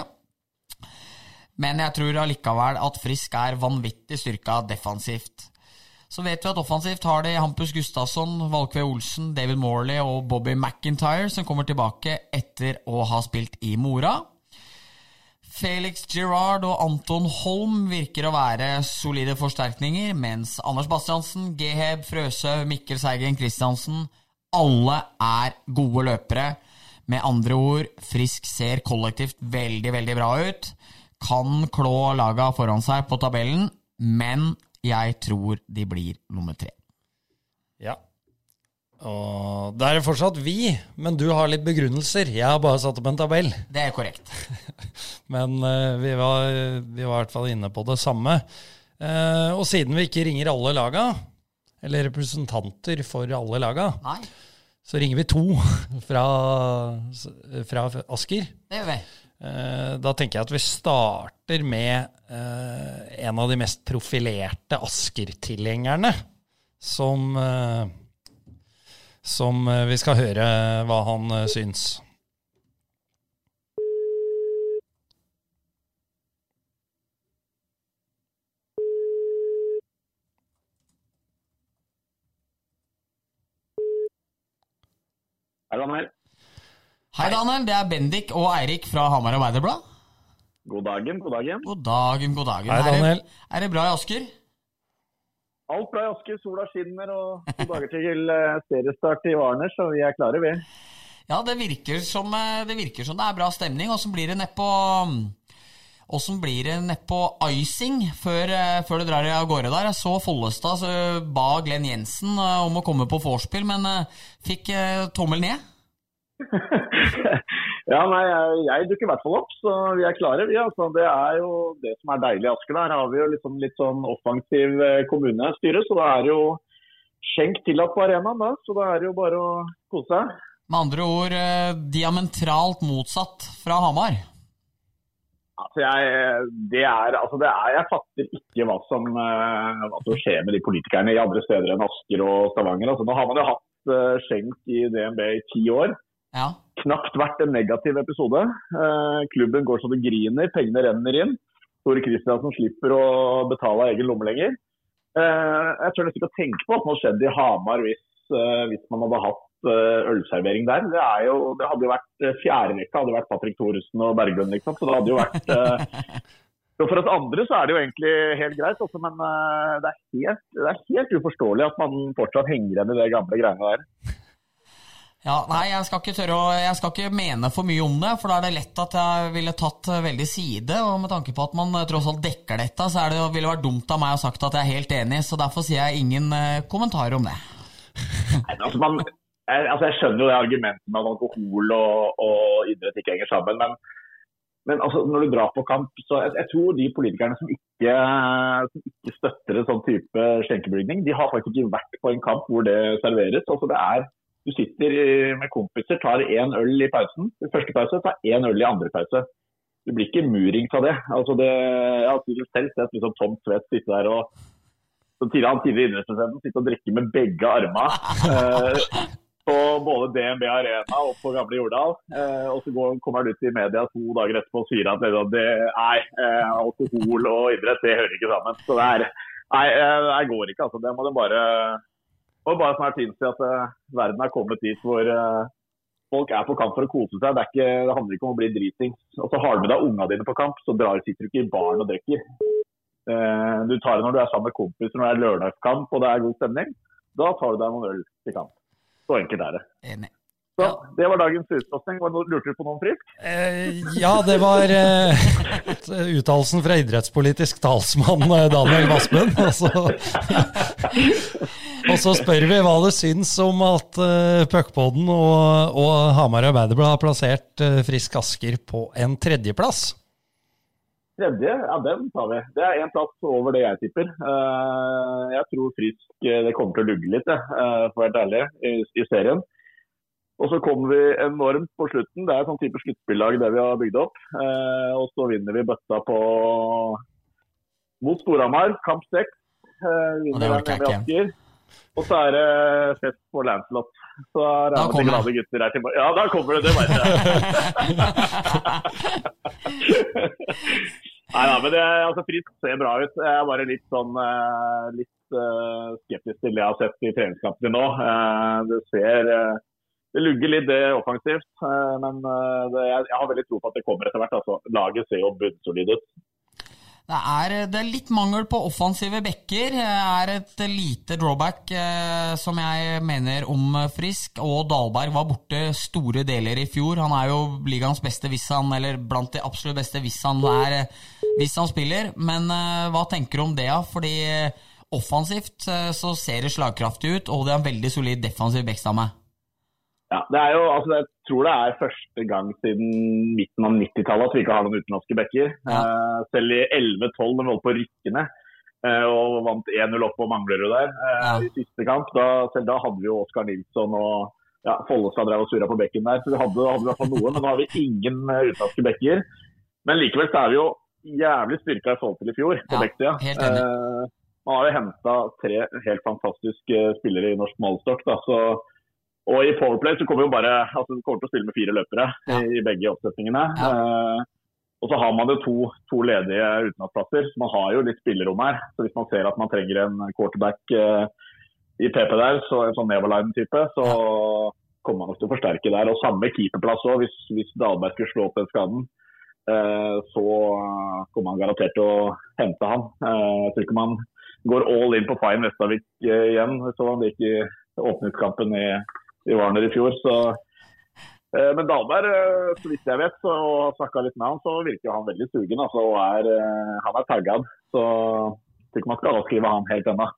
[SPEAKER 1] Men jeg tror allikevel at Frisk er vanvittig styrka defensivt. Så vet vi at offensivt har de Hampus Gustafsson, Valkve Olsen, David Morley og Bobby McIntyre, som kommer tilbake etter å ha spilt i Mora. Felix Girard og Anton Holm virker å være solide forsterkninger, mens Anders Bastiansen, Geheb, Frøsø, Mikkel Seigen Kristiansen alle er gode løpere. Med andre ord, Frisk ser kollektivt veldig, veldig bra ut. Kan klå laga foran seg på tabellen, men jeg tror de blir nummer tre.
[SPEAKER 2] Ja. Og det er fortsatt vi, men du har litt begrunnelser. Jeg har bare satt opp en tabell.
[SPEAKER 1] Det er korrekt.
[SPEAKER 2] Men uh, vi, var, vi var i hvert fall inne på det samme. Uh, og siden vi ikke ringer alle laga, eller representanter for alle laga,
[SPEAKER 1] Nei,
[SPEAKER 2] så ringer vi to fra, fra Asker.
[SPEAKER 1] det gjør vi.
[SPEAKER 2] Eh, Da tenker jeg at vi starter med eh, en av de mest profilerte Asker-tilhengerne, som, eh, som vi skal høre hva han syns.
[SPEAKER 8] Er han her?
[SPEAKER 1] Hei, Daniel. Det er Bendik og Eirik fra Hamar Arbeiderblad.
[SPEAKER 8] God dagen, god dagen.
[SPEAKER 1] God dagen, god dagen.
[SPEAKER 2] Hei,
[SPEAKER 1] Er det-
[SPEAKER 2] Daniel.
[SPEAKER 1] Er det bra i Asker?
[SPEAKER 8] Alt bra i Asker, sola skinner og to dager til eh, seriestart i Varner, så vi er klare, vi.
[SPEAKER 1] Ja, det virker som eh, det, virker som det er bra stemning. Åssen blir det nedpå Åssen blir det nedpå icing før, eh, før du drar av gårde der? Jeg så Follestad så ba Glenn Jensen eh, om å komme på vorspiel, men eh, fikk eh, tommel ned.
[SPEAKER 8] ja, nei, jeg, jeg dukker i hvert fall opp, så vi er klare. Vi, altså. Det er jo det som er deilig i Asker. Der har vi jo liksom litt sånn offensiv eh, kommunestyre, så da er jo skjenk tillatt på arenaen. da, Så da er det jo bare å kose seg.
[SPEAKER 1] Med andre ord eh, diametralt motsatt fra Hamar.
[SPEAKER 8] Altså, jeg, det er, altså det er, jeg fatter ikke hva som, eh, hva som skjer med de politikerne i andre steder enn Asker og Stavanger. Altså, nå har man jo hatt eh, skjenk i DNB i ti år.
[SPEAKER 1] Ja.
[SPEAKER 8] Knapt vært en negativ episode. Eh, klubben går så det griner, pengene renner inn. Tore Kristiansen slipper å betale av egen lomme lenger. Eh, jeg tør nesten ikke å tenke på at noe skjedde i Hamar hvis, eh, hvis man hadde hatt ølservering der. Det, er jo, det hadde jo vært eh, fjerde rekka, hadde vært Patrick Thoresen og Berglund, liksom. Så det hadde jo vært For oss andre så er det jo egentlig helt greit, også, men eh, det, er helt, det er helt uforståelig at man fortsatt henger igjen i det gamle greiene der.
[SPEAKER 1] Ja, nei, jeg skal ikke tørre å Jeg skal ikke mene for mye om det, for da er det lett at jeg ville tatt eh, veldig side. Og med tanke på at man eh, tross alt dekker dette, så er det, ville vært dumt av meg å sagt at jeg er helt enig, så derfor sier jeg ingen eh, kommentarer om det.
[SPEAKER 8] Nei, altså, man, jeg, altså jeg skjønner jo det argumentet med at alkohol og, og idrett ikke henger sammen. Men, men altså, når du drar på kamp, så jeg, jeg tror de politikerne som ikke, som ikke støtter en sånn type skjenkebygning, de har faktisk ikke vært på en kamp hvor det serveres. Altså, det er, du sitter med kompiser, tar én øl i pausen, i første pause, tar én øl i andre pause. Det blir ikke muring av det. Altså det jeg har selv sett liksom Tom Tvedt sitte der og som tidligere, tidligere idrettspresidenten sitte og drikke med begge armene. Eh, på både DNB Arena og på Gamle Jordal. Eh, og så går, kommer han ut i media to dager etterpå og sier at det, nei, eh, alkohol og idrett det hører ikke sammen. Så det er, nei, eh, det går ikke. altså. Det må de bare må bare snart innse at uh, verden er kommet dit hvor uh, folk er på kamp for å kose seg. Det, er ikke, det handler ikke om å bli dritings. Og så har du med deg unga dine på kamp, så drar, sitter du ikke i baren og drikker. Uh, du tar det når du er sammen med kompiser når det er lørdagskamp og det er god stemning. Da tar du deg noen øl til kamp. Så enkelt er det.
[SPEAKER 1] Enig.
[SPEAKER 8] Så Det var dagens noe- Lurte du på noen frisk?
[SPEAKER 2] Eh, ja, det var eh, uttalelsen fra idrettspolitisk talsmann Daniel Vassbøen. Og så, og så spør vi hva du syns om at uh, Puckpodden og, og Hamar Arbeiderblad har plassert uh, Frisk Asker på en tredjeplass.
[SPEAKER 8] Tredje, ja den tar vi. Det er én plass over det jeg tipper. Uh, jeg tror Frisk det kommer til å lugge litt, eh, for å være ærlig, i, i serien. Og så kommer vi enormt på slutten. Det er et sånn type sluttspillag det vi har bygd opp. Eh, og så vinner vi bøtta på mot Storhamar, kamp seks. Eh,
[SPEAKER 1] Og det orker jeg
[SPEAKER 8] Asker. Og så er det fest på Lancelot. Så er
[SPEAKER 1] Da
[SPEAKER 8] det
[SPEAKER 1] kommer
[SPEAKER 8] glade gutter her tilbake. Ja, da kommer det, det veit jeg. Nei da, men det, altså, Fritz ser bra ut. Jeg er bare litt sånn eh, litt uh, skeptisk til det jeg har sett i treningskampene nå. Uh, det ser uh, Det lugger litt det offensivt, men det, jeg, jeg har veldig tro på at det kommer etter hvert. Altså. Laget ser jo bunnsolid ut.
[SPEAKER 1] Det er, det er litt mangel på offensive backer. Det er et lite drawback eh, som jeg mener om Frisk. Og Dahlberg var borte store deler i fjor. Han er jo ligaens beste hvis han, eller blant de absolutt beste hvis han, er, hvis han spiller. Men eh, hva tenker du om det? da? Fordi offensivt eh, så ser det slagkraftig ut, og det er en veldig solid defensiv backstamme.
[SPEAKER 8] Ja, det er jo, altså Jeg tror det er første gang siden midten av 90-tallet at vi ikke har noen utenlandske backer. Eh, selv i 11-12, da vi holdt på å rykke ned uh, og vant 1-0 opp på Manglerud der eh, i siste kamp, da, selv da hadde vi jo Oskar Nilsson og ja, Follestad drev og surra på bekken der. Så vi hadde, hadde i hvert fall noen, men nå har vi ingen utenlandske backer. Men likevel så er vi jo jævlig styrka i forhold til i fjor på
[SPEAKER 1] Ja,
[SPEAKER 8] bekksida. man har jo henta tre helt fantastiske spillere i norsk målestokk. så og i Powerplay så kommer jo bare altså du kommer til å stille med fire løpere i begge oppsetningene. Eh, og så har man jo to, to ledige utenlandsplasser, så man har jo litt spillerom her. Så hvis man ser at man trenger en quarterback eh, i PP der, så en sånn Neverline-type, så kommer man nok til å forsterke der. Og samme keeperplass òg, hvis, hvis Dahlberg skulle slå opp den skaden. eh, så kommer man garantert til å hente han. Eh, jeg tror ikke man går all in på Fayen Vestavik eh, igjen. Så han gikk i åpningskampen i i der i fjor. Så, eh, men Dahlberg, eh, så vidt jeg vet, og snakka litt med han, så virker han veldig sugen. Altså, og er, eh, han er taggad. Så jeg tror ikke man skal avskrive han helt ennå.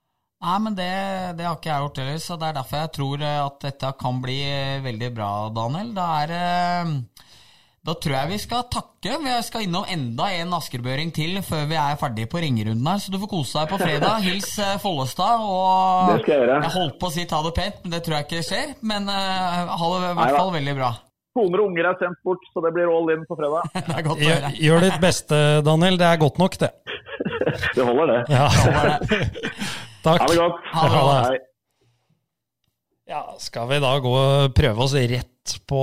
[SPEAKER 1] Nei, men det, det har ikke jeg gjort heller, så det er derfor jeg tror at dette kan bli veldig bra, Daniel. Det er Da tror jeg vi skal takke. Vi skal innom enda en askerbøring til før vi er ferdig på ringerunden her, så du får kose deg på fredag. Hils eh, Follestad. Og
[SPEAKER 8] Det skal jeg gjøre.
[SPEAKER 1] Jeg holdt på å si ta det pent, men det tror jeg ikke skjer. Men uh, ha det i hvert fall veldig bra.
[SPEAKER 8] Koner og unger er sendt bort, så det blir all in på fredag.
[SPEAKER 1] Det er godt å
[SPEAKER 2] Gjør, gjør ditt beste, Daniel. Det er godt nok, det.
[SPEAKER 8] Det holder, det.
[SPEAKER 2] Ja. Takk.
[SPEAKER 8] Ha det godt.
[SPEAKER 1] Ha det godt.
[SPEAKER 8] det.
[SPEAKER 2] Ja, skal vi da gå og prøve oss rett på,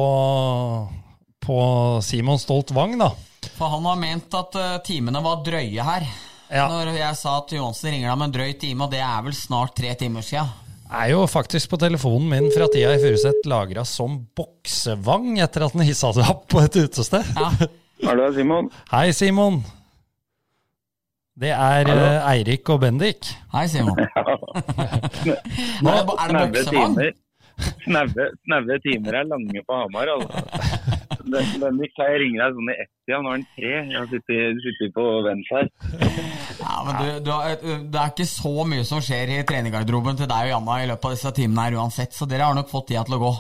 [SPEAKER 2] på Simon Stolt Wang, da?
[SPEAKER 1] For han har ment at eh, timene var drøye her.
[SPEAKER 2] Ja.
[SPEAKER 1] Når jeg sa at Johansen ringer deg med en drøy time, og det er vel snart tre timer sia.
[SPEAKER 2] Er jo faktisk på telefonen min fra tida i Furuset lagra som boksevang etter at den hissa seg opp på et utested.
[SPEAKER 1] Ja.
[SPEAKER 4] Hallo, Simon.
[SPEAKER 2] Hei, Simon. Det er eh, Eirik og Bendik.
[SPEAKER 1] Hei, Simon.
[SPEAKER 2] Nå,
[SPEAKER 1] Er det, er det boksevang?
[SPEAKER 4] Snaue timer er lange på Hamar, altså. Den- Bendik, jeg ringer deg sånn i ett-tida. Nå er den tre. Jeg har sittet, sittet på vent her.
[SPEAKER 1] Ja, men du, du, har- Det er ikke så mye som skjer i trenergarderoben til deg og Janna i løpet av disse timene her uansett, så dere har nok fått tida til å gå.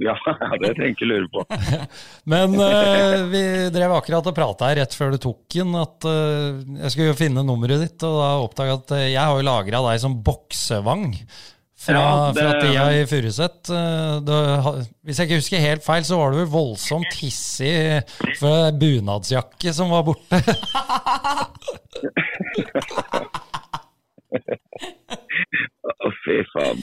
[SPEAKER 4] Ja, det trenger ikke lure på.
[SPEAKER 2] Men uh, vi drev akkurat og prata her rett før du tok den, at uh, jeg skulle jo finne nummeret ditt, og da oppdaga at jeg har jo lagra deg som boksevang. Fra,
[SPEAKER 4] Ja, det-
[SPEAKER 2] fra tida i Furuset. Eh, Hvis jeg ikke husker helt feil, så var det vel voldsomt hissig for bunadsjakke som var borte.
[SPEAKER 4] Å, fy faen.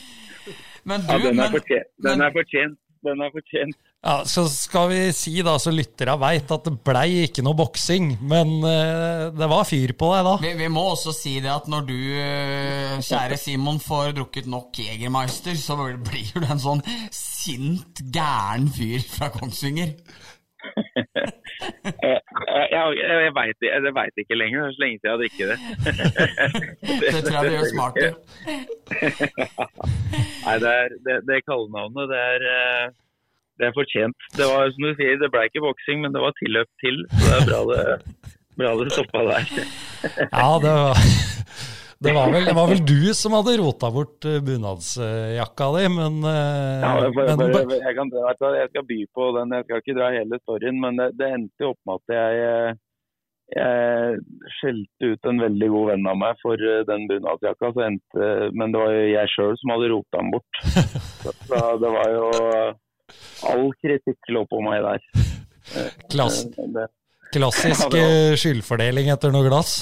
[SPEAKER 1] Men du,
[SPEAKER 4] Ja, den er
[SPEAKER 1] men,
[SPEAKER 4] fortjent. Den er fortjent. Den er fortjent.
[SPEAKER 2] Ja, Så skal vi si, da, så lytterne veit, at det blei ikke noe boksing. Men uh, det var fyr på deg da.
[SPEAKER 1] vi, vi må også si det at når du, eh, kjære Simon, får drukket nok Jegermeister, så blir du en sånn sint, gæren fyr fra Kongsvinger.
[SPEAKER 4] Jeg, jeg, jeg, jeg veit vet ikke lenger. Det er så lenge siden jeg har drukket det.
[SPEAKER 1] Det tror jeg du gjør smart i.
[SPEAKER 4] Nei, det, er, det, det kallenavnet, det er, eh, det er fortjent. Det var som du sier, det ble ikke boksing, men det var tilløp til. Så det er bra det, bra det stoppa der.
[SPEAKER 2] Ja, det var, det var, vel, det var vel du som hadde rota bort eh, bunadsjakka di, men, eh,
[SPEAKER 4] Ja, jeg, bare,
[SPEAKER 2] men
[SPEAKER 4] bare, jeg, kan, jeg skal by på den, jeg skal ikke dra hele storyen, men det, det endte jo opp med at jeg, eh, jeg skjelte ut en veldig god venn av meg for eh, den bunadsjakka, så endte, men det var jo jeg sjøl som hadde rota den bort. Så, så det var jo All kritikk lå på meg der.
[SPEAKER 2] klass, klassisk eh, skyldfordeling etter noe glass.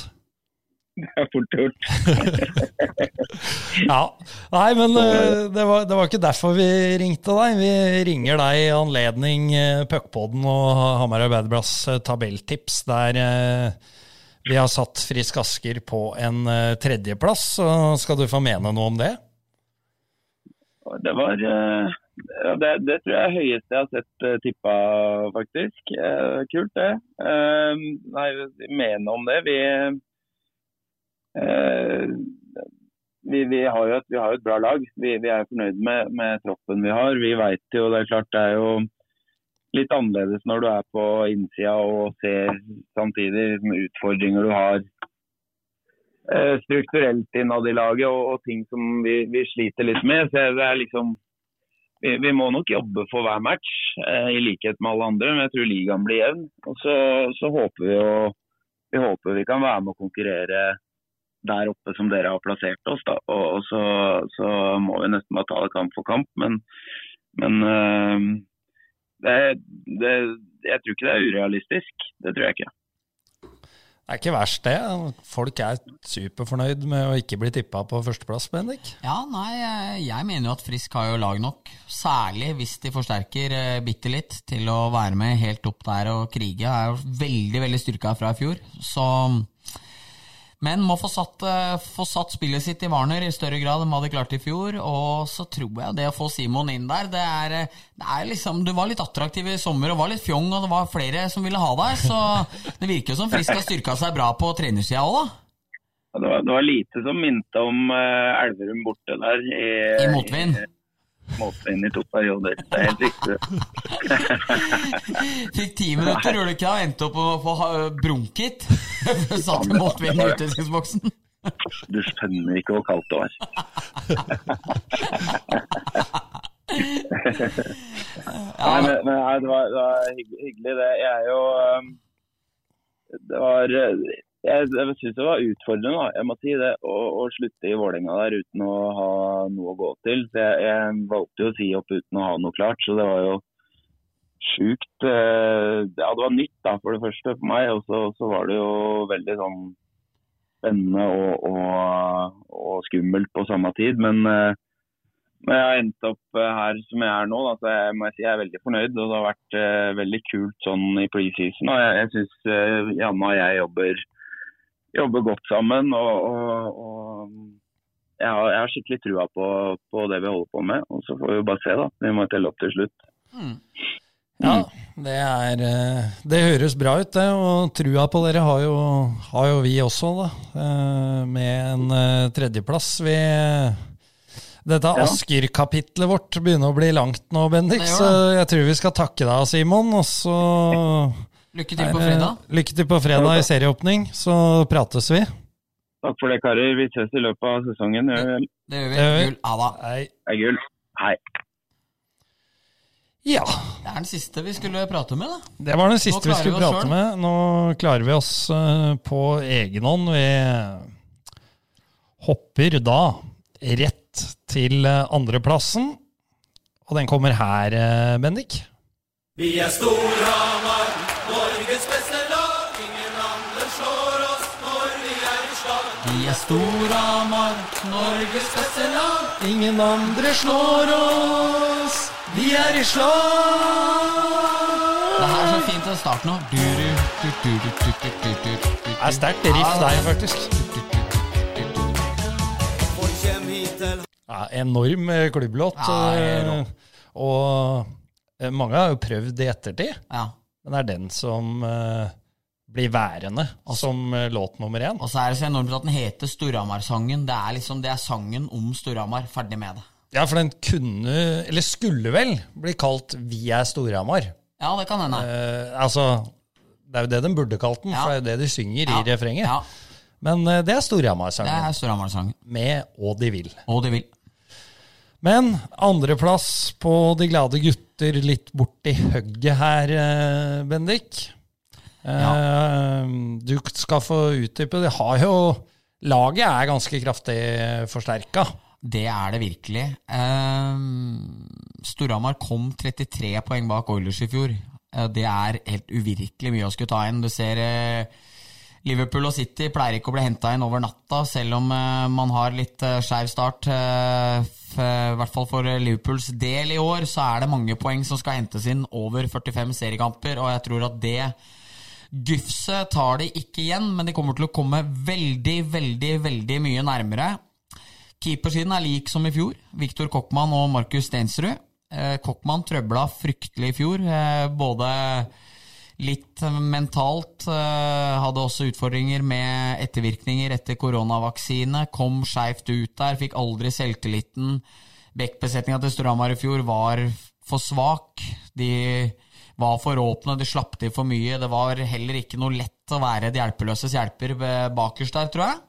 [SPEAKER 4] Er fort gjort.
[SPEAKER 2] Ja. Nei, men eh, det var, det var ikke derfor vi ringte deg. Vi ringer deg i anledning eh, Puckpodden og Hamar Arbeiderblads eh, tabelltips, der vi har satt Frisk Asker på en tredjeplass. Så skal du få mene noe om det?
[SPEAKER 4] Det var det, det tror jeg er høyeste jeg har sett tippa, faktisk. Kult, det. Nei, mene om det. Vi, vi, vi, har et, vi har jo et bra lag. Vi, vi er fornøyd med, med troppen vi har. Vi vet jo, det er klart det er jo litt annerledes når du er på innsida og ser samtidig utfordringer du har eh, strukturelt innad i laget og, og ting som vi, vi sliter litt med. Så det er liksom vi, vi må nok jobbe for hver match, eh, i likhet med alle andre. Men jeg tror ligaen blir jevn. Og så, så håper vi jo vi håper vi kan være med å konkurrere der oppe som dere har plassert oss. Da. Og, og så, så må vi nesten bare ta det kamp for kamp. Men, men eh, det, det, jeg tror ikke det er urealistisk. Det tror jeg ikke.
[SPEAKER 2] Det er ikke verst, det. Folk er superfornøyd med å ikke bli tippa på førsteplass, Bendik.
[SPEAKER 1] Ja, nei, eh, jeg mener jo at Frisk har jo lag nok, særlig hvis de forsterker eh, bitte litt, til å være med helt opp der og krige. Er jo veldig, veldig styrka fra i fjor. Så Men må få satt, eh, få satt spillet sitt i Warner i større grad enn hva de klarte i fjor. Og så tror jeg det å få Simon inn der Det er, eh, det er liksom Du var litt attraktiv i sommer og var litt fjong, og det var flere som ville ha deg. Så det virker jo som Frisk har styrka seg bra på trenersida òg, da.
[SPEAKER 4] Det var, det var lite som minte om eh, Elverum borte der. I,
[SPEAKER 1] I motvind.
[SPEAKER 4] I, inn i to perioder. Det er helt riktig.
[SPEAKER 1] Fikk ti minutter, det? Og endte opp å få brunket. Satt med motvind i utvisningsboksen.
[SPEAKER 4] Du skjønner ikke hvor kaldt det var. Nei, men, men det var, det var hyggelig, det. Jeg er jo Det var Jeg, jeg syns det var utfordrende, jeg må si det, å, å slutte i Vålerenga der uten å ha noe å gå til. Jeg, jeg valgte jo å si opp uten å ha noe klart, så det var jo sjukt uh, Ja, det var nytt, da, for det første, for meg. Og så, var det jo veldig sånn spennende og, og, og skummelt på samme tid. Men uh, men jeg har endt opp eh, her som jeg er nå, da, så jeg må si jeg er veldig fornøyd. og Det har vært eh, veldig kult sånn i preseason. og Jeg, jeg syns eh, Janne og jeg jobber, jobber godt sammen. og, og, og jeg, har, jeg har skikkelig trua på, på det vi holder på med. og Så får vi bare se. da. Vi må telle opp til slutt.
[SPEAKER 2] Ja, det er eh, Det høres bra ut, det. Og trua på dere har jo, har jo vi også, da. eh, Med en eh, tredjeplass. Vi Dette
[SPEAKER 4] Ja.
[SPEAKER 2] Asker-kapitlet vårt begynner å bli langt nå, Bendik, så jeg tror vi skal takke deg, Simon. Og så
[SPEAKER 1] Lykke til på fredag.
[SPEAKER 2] Eh, Lykke til på fredag i serieåpning, så prates vi.
[SPEAKER 4] Takk for det, karer. Vi ses i løpet av sesongen. Det er
[SPEAKER 1] Det gjør vi.
[SPEAKER 2] Det gjør vi.
[SPEAKER 1] Gull. Ha da.
[SPEAKER 2] Hei.
[SPEAKER 4] gull. Hei.
[SPEAKER 2] Ja.
[SPEAKER 1] Det er den siste vi skulle prate med, da.
[SPEAKER 2] Det var den siste vi skulle
[SPEAKER 1] vi
[SPEAKER 2] prate
[SPEAKER 1] selv.
[SPEAKER 2] med. Nå klarer vi oss eh, på egen hånd. Vi hopper da rett til eh, andreplassen. Og den kommer her, eh, Bendik.
[SPEAKER 3] Vi er Storhamar, Guds beste lag, ingen andre slår oss når vi er i slag.
[SPEAKER 1] Vi er Storhamar, Norges beste lag.
[SPEAKER 2] Ingen andre slår oss, vi er i slag.
[SPEAKER 1] Det her er så fint å starte nå.
[SPEAKER 2] Det er sterkt riff der, faktisk. Ja, enorm eh, klubblåt.
[SPEAKER 1] Ja,
[SPEAKER 2] eh, og eh, mange har jo prøvd i ettertid.
[SPEAKER 1] Ja
[SPEAKER 2] men er den som uh, blir værende som uh, låt nummer én.
[SPEAKER 1] Og så er det så enormt at den heter Storhamar-sangen. Det er liksom, det er sangen om Storhamar. Ferdig med det.
[SPEAKER 2] Ja, for den kunne, eller skulle vel, bli kalt Vi er Storhamar.
[SPEAKER 1] Ja, det kan hende.
[SPEAKER 2] Uh, altså, det er jo det de burde kalt den,
[SPEAKER 1] Ja.
[SPEAKER 2] for det er jo det de synger
[SPEAKER 1] Ja.
[SPEAKER 2] i refrenget.
[SPEAKER 1] Ja,
[SPEAKER 2] Men det er Storhamar-sangen.
[SPEAKER 1] Det er Storhamar-sangen.
[SPEAKER 2] Med Og de vil.
[SPEAKER 1] Og de vil.
[SPEAKER 2] Men andreplass på De glade gutter, litt borti hugget her, eh, Bendik. Ja. Du skal få utdype. Det har jo Laget er ganske kraftig forsterka.
[SPEAKER 1] Det er det virkelig. Um, Storhamar kom 33 poeng bak Oilers i fjor. Eh, det er helt uvirkelig mye å skulle ta inn. Du ser eh, Liverpool og City pleier ikke å bli henta inn over natta, selv om eh, man har litt uh, skeiv start. eh, I hvert fall for Liverpools del i år, så er det mange poeng som skal hentes inn over 45 seriekamper, og jeg tror at det Gufset tar de ikke igjen, men de kommer til å komme veldig, veldig, veldig mye nærmere. Keepersiden er lik som i fjor. Viktor Kokkmann og Markus Stensrud. Eh, Kokkmann trøbla fryktelig i fjor. Eh, både litt mentalt, eh, hadde også utfordringer med ettervirkninger etter koronavaksine. Kom skeivt ut der, fikk aldri selvtilliten. Bekkbesetninga til Storhamar i fjor var for svak. De var for åpne, de slapp til for mye. Det var heller ikke noe lett å være de hjelpeløses hjelper eh, bakerst der, tror jeg.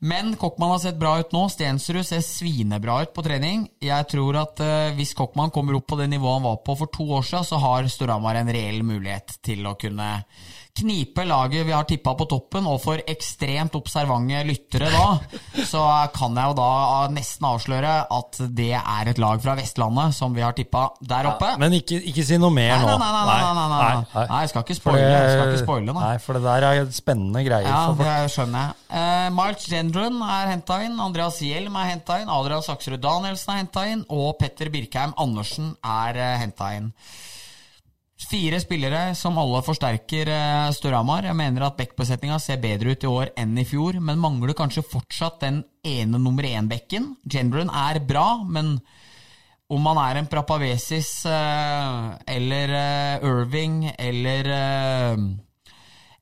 [SPEAKER 1] Men Kokkmann har sett bra ut nå. Stensrud ser svinebra ut på trening. Jeg tror at uh, hvis Kokkmann kommer opp på det nivået han var på for to år siden, så har Storhamar en reell mulighet til å kunne knipe laget vi har tippa på toppen, og for ekstremt observante lyttere da, så kan jeg jo da nesten avsløre at det er et lag fra Vestlandet som vi har tippa der oppe.
[SPEAKER 2] Men ikke, ikke si noe mer
[SPEAKER 1] Nei,
[SPEAKER 2] nå.
[SPEAKER 1] nei, nei, nei, nei, nei, nei. Nei, jeg skal ikke spoile, jeg skal ikke spoile, nei.
[SPEAKER 2] Nei, for det der er spennende greier.
[SPEAKER 1] Ja, det skjønner jeg. Uh, Miles Gendron er henta inn, Andreas Hjelm er henta inn, Adrian Saksrud Danielsen er henta inn, og Petter Birkheim Andersen er uh, henta inn. Fire spillere som alle forsterker uh, Storhamar. Jeg mener at backbesetninga ser bedre ut i år enn i fjor, men mangler kanskje fortsatt den ene nummer én-bekken. Gendron er bra, men om han er en Prapavesis eh, eller eh, Irving eller eh,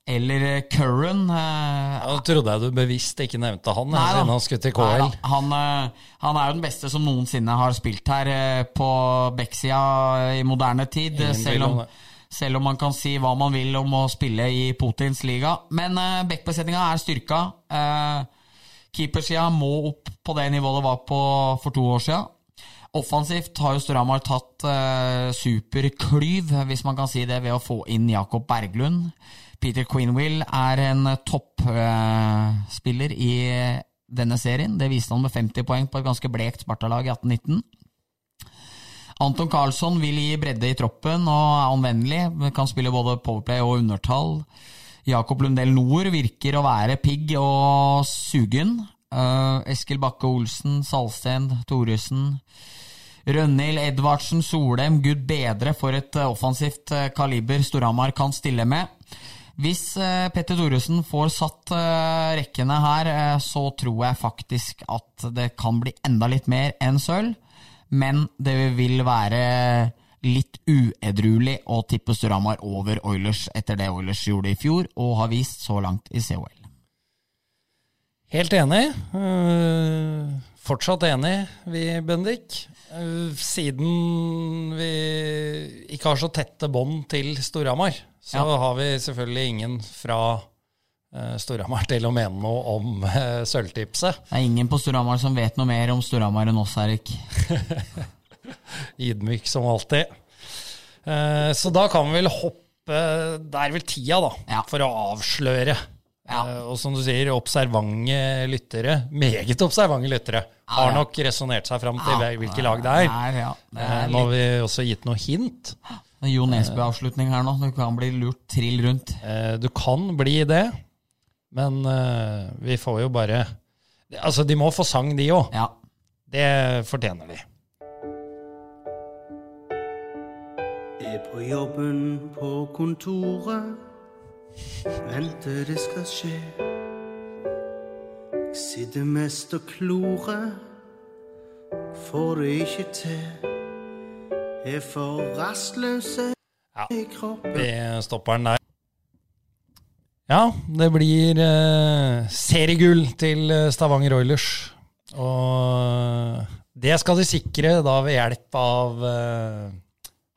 [SPEAKER 1] eller eh, Curran eh,
[SPEAKER 2] Ja, Da trodde jeg du bevisst ikke nevnte han,
[SPEAKER 1] Nei da.
[SPEAKER 2] siden han til KL.
[SPEAKER 1] da. Han, eh, han er jo den beste som noensinne har spilt her eh, på Bexia i moderne tid. Selv
[SPEAKER 2] om,
[SPEAKER 1] selv om man kan si hva man vil om å spille i Putins liga. Men uh, backbesetninga er styrka. Uh, Keepersida må opp på det nivået det var på for to år sia. Offensivt har jo Storhamar tatt uh, superklyv, hvis man kan si det, ved å få inn Jakob Berglund. Peter Queenwill er en toppspiller i denne serien. Det viste han med 50 poeng på et ganske blekt Sparta-lag i 1819. Anton Karlsson vil gi bredde i troppen og er anvendelig. Kan spille både powerplay og undertall. Jakob Lundell Nord virker å være pigg og sugen. Uh, Eskil Bakke Olsen, Salsten, Thoresen. Rønhild Edvardsen Solheim, gud bedre for et eh, offensivt eh, kaliber Storhamar kan stille med. Hvis eh, Petter Thoresen får satt eh, rekkene her, eh, så tror jeg faktisk at det kan bli enda litt mer enn sølv. Men det vil være litt uedruelig å tippe Storhamar over Oilers etter det Oilers gjorde i fjor, og har vist så langt i COL.
[SPEAKER 2] Helt enig. Fortsatt enig, vi, Bendik. Eh, siden vi ikke har så tette bånd til Storhamar, så
[SPEAKER 1] Ja.
[SPEAKER 2] har vi selvfølgelig ingen fra uh, Storhamar til å mene noe om uh, sølvtipset.
[SPEAKER 1] Det er ingen på Storhamar som vet noe mer om Storhamar enn oss, Erik.
[SPEAKER 2] Ydmyk som alltid. Eh, så da kan vi vel hoppe Det er vel tida, da, for å avsløre. Eh, og som du sier, observante lyttere, meget observante lyttere, har nok resonnert seg fram til
[SPEAKER 1] Ja,
[SPEAKER 2] hvilke lag det er.
[SPEAKER 1] ja.
[SPEAKER 2] Eh, Nå har vi også gitt noe hint.
[SPEAKER 1] Jo Nesbø-avslutning her nå. Du kan bli lurt trill rundt.
[SPEAKER 2] Eh, Du kan bli det, men eh, vi får jo bare Altså, de må få sang, de òg. Det fortjener de.
[SPEAKER 9] Er på jobben på kontoret. Venter det skal skje. Jeg sitter mest og klorer. Får det ikke til. Er for rastløs i kroppen.
[SPEAKER 2] Vi stopper den der. Ja, det blir eh, seriegull til eh, Stavanger Oilers. Og det skal de sikre da ved hjelp av eh,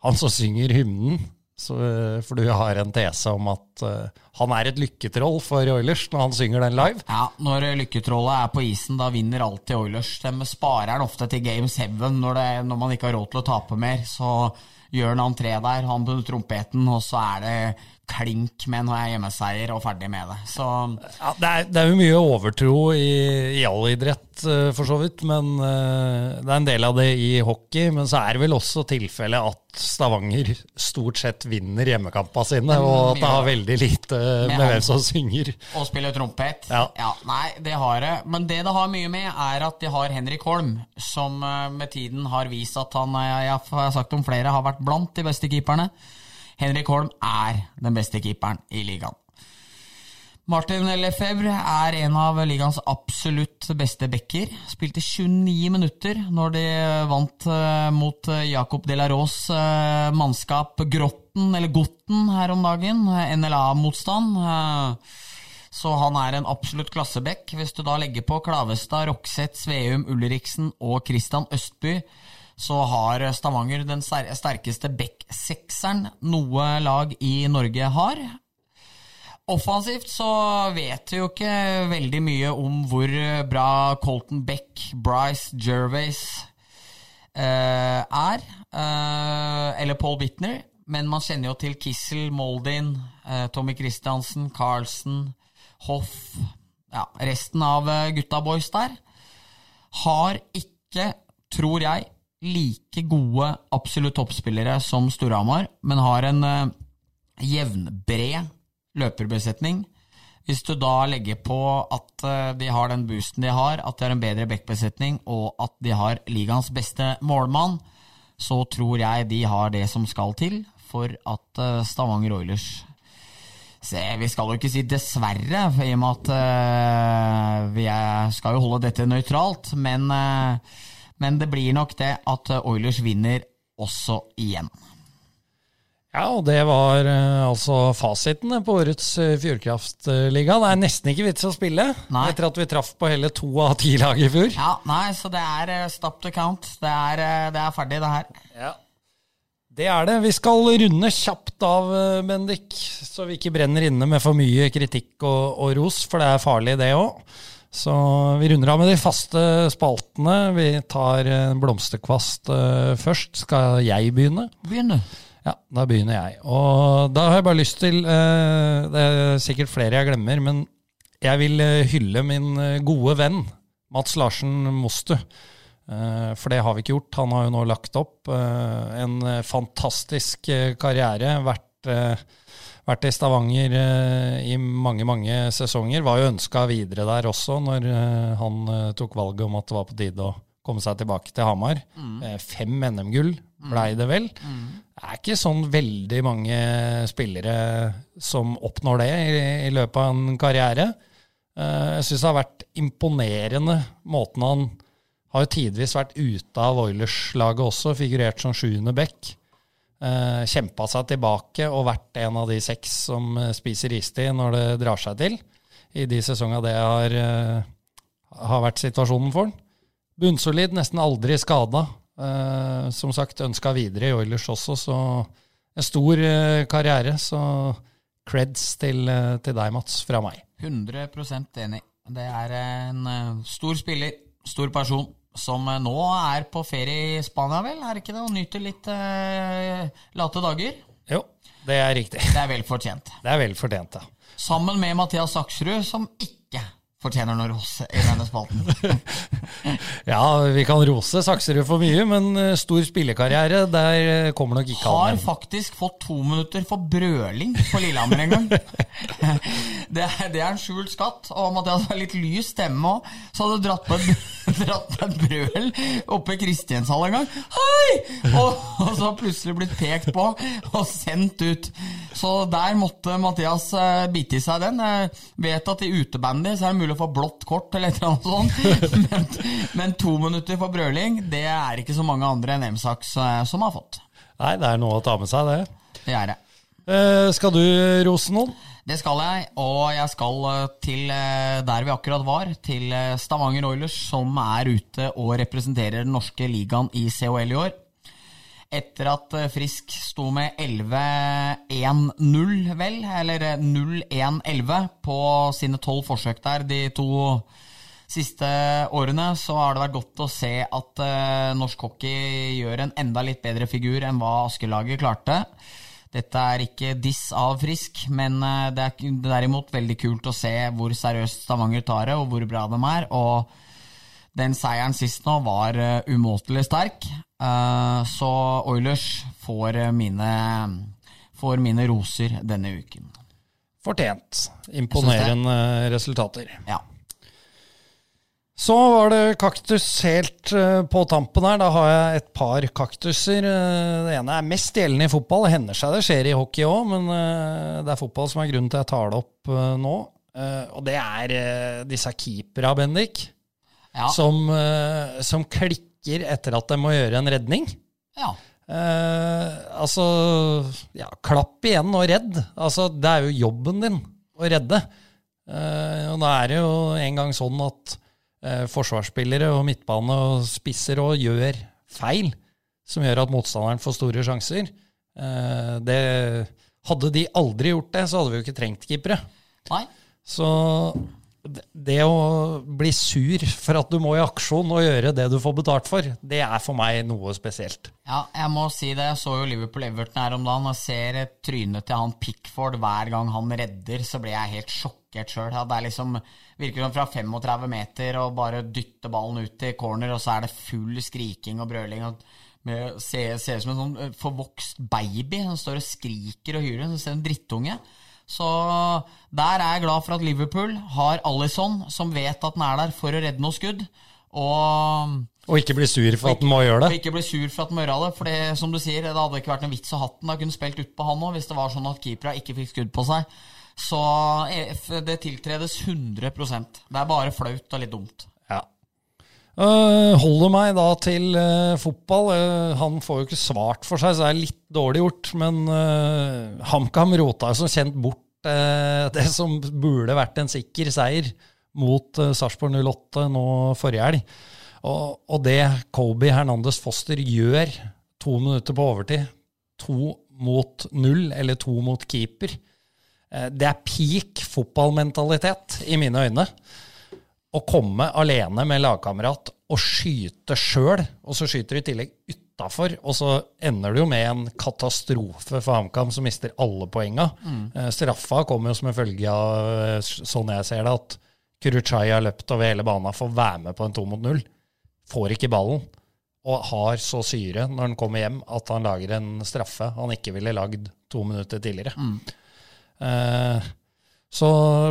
[SPEAKER 2] han som synger hymnen. Så, eh, for du har en tese om at uh, han er et lykketroll for Oilers når han synger den live.
[SPEAKER 1] Ja, Når lykketrollet er på isen, da vinner alltid Oilers. De sparer han ofte til Game 7 når, det, når man ikke har råd til å tape mer. Så gjør han entré der, han på trompeten, og så er det klink med en hjemmeseier og ferdig med det. Så
[SPEAKER 2] Ja, det, er, det er jo mye overtro i, i all idrett, eh, for så vidt. Men eh, det er en del av det i hockey. Men så er det vel også tilfellet at Stavanger stort sett vinner hjemmekampene sine, og at det har veldig lite med
[SPEAKER 1] med
[SPEAKER 2] hvem som synger.
[SPEAKER 1] Og spiller trompet.
[SPEAKER 2] Ja.
[SPEAKER 1] Nei, det har det. Men det det har mye med, er at de har Henrik Holm, som eh, med tiden har vist at han, jeg har sagt om flere, har vært blant de beste keeperne. Henrik Holm er den beste keeperen i ligaen. Martin Lefebvre er en av ligaens absolutt beste backer. Spilte 29 minutter når de vant eh, mot Jacob de la eh, mannskap Grotten, eller Gotten, her om dagen. eh, NLA-motstand. Eh, så han er en absolutt klasseback. Hvis du da legger på Klavestad, Rokseth, Sveum, Ulriksen og Christian Østby, så har Stavanger den sterkeste sterkeste back-sekseren noe lag i Norge har. Offensivt så vet vi jo ikke veldig mye om hvor bra Colton Beck, Bryce Gervais eh, er. Eh, eller Paul Bittner. Men man kjenner jo til Kissel, Moldin, eh, Tommy Christiansen, Carlsen, Hoff Ja, resten av gutta boys der. Har ikke, tror jeg, like gode absolutt toppspillere som Storhamar, men har en uh, jevnbred løperbesetning. Hvis du da legger på at eh, de har den boosten de har, at de har en bedre backbesetning, og at de har ligaens beste målmann, så tror jeg de har det som skal til for at eh, Stavanger Oilers Se, vi skal jo ikke si dessverre, i og med at uh, vi er, skal jo holde dette nøytralt, men, eh, men det blir nok det at Oilers vinner også igjen.
[SPEAKER 2] Ja, og det var uh, altså fasiten på årets uh, Fjordkraftliga. Det er nesten ikke vits å spille, etter at vi traff på hele to av ti lag i fjor.
[SPEAKER 1] Ja, nei, så det er uh, stop to count. Det er, eh, det er ferdig, det her.
[SPEAKER 2] Ja. Det er det. Vi skal runde kjapt av, eh, Bendik, så vi ikke brenner inne med for mye kritikk og, og ros, for det er farlig, det òg. Så vi runder av med de faste spaltene. Vi tar en blomsterkvast eh, først. Skal jeg begynne?
[SPEAKER 1] Begynne.
[SPEAKER 2] Ja, da begynner jeg. Og da har jeg bare lyst til eh, Det er sikkert flere jeg glemmer, men jeg vil eh, hylle min eh, gode venn Mats Larsen Mostu. Eh, For det har vi ikke gjort. Han har jo nå lagt opp eh, en eh, fantastisk eh, karriere. Vært, eh, vært i Stavanger eh, i mange, mange sesonger. Var jo ønska videre der også, når eh, han eh, tok valget om at det var på tide å komme seg tilbake til Hamar.
[SPEAKER 1] Mm.
[SPEAKER 2] Fem NM-gull blei det vel. Det er ikke sånn veldig mange spillere som oppnår det i, i løpet av en karriere. Jeg syns det har vært imponerende måten han har jo tidvis vært ute av Oilers-laget også, figurert som sjuende back. Eh, Kjempa seg tilbake og vært en av de seks som eh, spiser istid når det drar seg til. I de sesongene det har, eh, har vært situasjonen for han. Bunnsolid, nesten aldri skada. Eh, som sagt, ønska videre i Oilers også, så en stor karriere. Så creds til, til deg, Mats, fra meg.
[SPEAKER 1] 100% enig. Det er en stor spiller, stor person, som eh, nå er på ferie i Spania, vel? Er det ikke det? Og nyter litt eh, late dager.
[SPEAKER 2] Jo, det er riktig.
[SPEAKER 1] Det er vel fortjent.
[SPEAKER 2] Det er vel fortjent, ja.
[SPEAKER 1] Sammen med Mathias Saksrud, som ikke fortjener noe ros i denne spalten.
[SPEAKER 2] Ja, vi kan rose Sakserud for mye, men eh, stor spillekarriere, der eh, kommer nok ikke
[SPEAKER 1] Har faktisk fått to minutter for brøling på Lillehammer en gang. Det er, det er en skjult skatt. Og Mathias har litt lys stemme òg, så hadde du dratt på et, dratt på et brøl oppe i Kristianshall en gang. Hei! Og, og så plutselig blitt pekt på og sendt ut. Så der måtte Mathias eh, bite i seg den. Jeg vet at i utebandy så er det mulig å få blått kort eller et eller annet sånt, men, men to minutter for brøling, det er ikke så mange andre enn M-Saks eh, som har fått.
[SPEAKER 2] Nei, det er noe å ta med seg, det.
[SPEAKER 1] Det er det.
[SPEAKER 2] Eh, skal du rose noen?
[SPEAKER 1] Det skal jeg, og jeg skal eh, til der vi akkurat var, til Stavanger Oilers, som er ute og representerer den norske ligaen i COL i år. Etter at eh, Frisk sto med 11-1-0, vel, eller eh, 0-1-11 på sine tolv forsøk der de to siste årene, så har det vært godt å se at eh, norsk hockey gjør en enda litt bedre figur enn hva Askelaget klarte. Dette er ikke diss av Frisk, men eh, det er derimot veldig kult å se hvor seriøst Stavanger tar det, og hvor bra de er. Og den seieren sist nå var eh, umåtelig sterk. Eh, så Oilers får eh, mine, får mine roser denne uken.
[SPEAKER 2] Fortjent. Imponerende resultater.
[SPEAKER 1] Ja.
[SPEAKER 2] Så var det kaktus helt på tampen her. Da har jeg et par kaktuser. Det ene er mest gjeldende i fotball. Det hender seg det skjer i hockey òg, men det er fotball som er grunnen til at jeg tar det opp nå. Og det er disse keepera, Bendik,
[SPEAKER 1] Ja.
[SPEAKER 2] som, eh, som klikker etter at de må gjøre en redning.
[SPEAKER 1] Ja.
[SPEAKER 2] Eh, altså Ja, klapp igjen og redd. Altså, det er jo jobben din å redde. Eh, og da er det jo en gang sånn at eh, forsvarsspillere og midtbane og spisser og gjør feil, som gjør at motstanderen får store sjanser. Eh, det, hadde de aldri gjort det, så hadde vi jo ikke trengt keepere.
[SPEAKER 1] Nei.
[SPEAKER 2] Så det- å bli sur for at du må i aksjon og gjøre det du får betalt for, det er for meg noe spesielt.
[SPEAKER 1] Ja, jeg må si det. Jeg så jo Liverpool-Everton her om dagen og ser trynet til han Pickford hver gang han redder, så blir jeg helt sjokkert sjøl. Det er liksom virker som fra 35 meter og bare dytte ballen ut i corner, og så er det full skriking og brøling. og ser, ut som en sånn eh, forvokst baby som står og skriker og hyler. Så ser en drittunge. Så der er jeg glad for at Liverpool har Alison, som vet at den er der for å redde noe skudd. Og
[SPEAKER 2] Og ikke bli sur for at den må gjøre det.
[SPEAKER 1] og ikke bli sur for at den må gjøre det. For det, som du sier, det hadde ikke vært noen vits å ha den. Da kunne spilt ut på han òg, hvis det var sånn at keepera ikke fikk skudd på seg. Så det tiltredes 100% Det er bare flaut og litt dumt.
[SPEAKER 2] Øh, holder meg da til uh, fotball. Uh, han får jo ikke svart for seg, så det er litt dårlig gjort. Men HamKam rota som kjent bort det som burde vært en sikker seier mot uh, Sarpsborg 08 nå forrige helg. Og, og det Kobe Hernandez Foster gjør to minutter på overtid, to mot null, eller to mot keeper, eh, det er peak fotballmentalitet i mine øyne å komme alene med lagkamerat og skyte sjøl, og så skyter du i tillegg utafor, og så ender det jo med en katastrofe for HamKam, som mister alle poenga.
[SPEAKER 1] Mm.
[SPEAKER 2] Eh, Straffa kommer jo som en følge av, eh, sånn jeg ser det, at Kuruchai har løpt over hele banen for å være med på en to mot null. Får ikke ballen, og har så syre når han kommer hjem at han lager en straffe han ikke ville lagd to minutter tidligere.
[SPEAKER 1] Mm.
[SPEAKER 2] Eh, så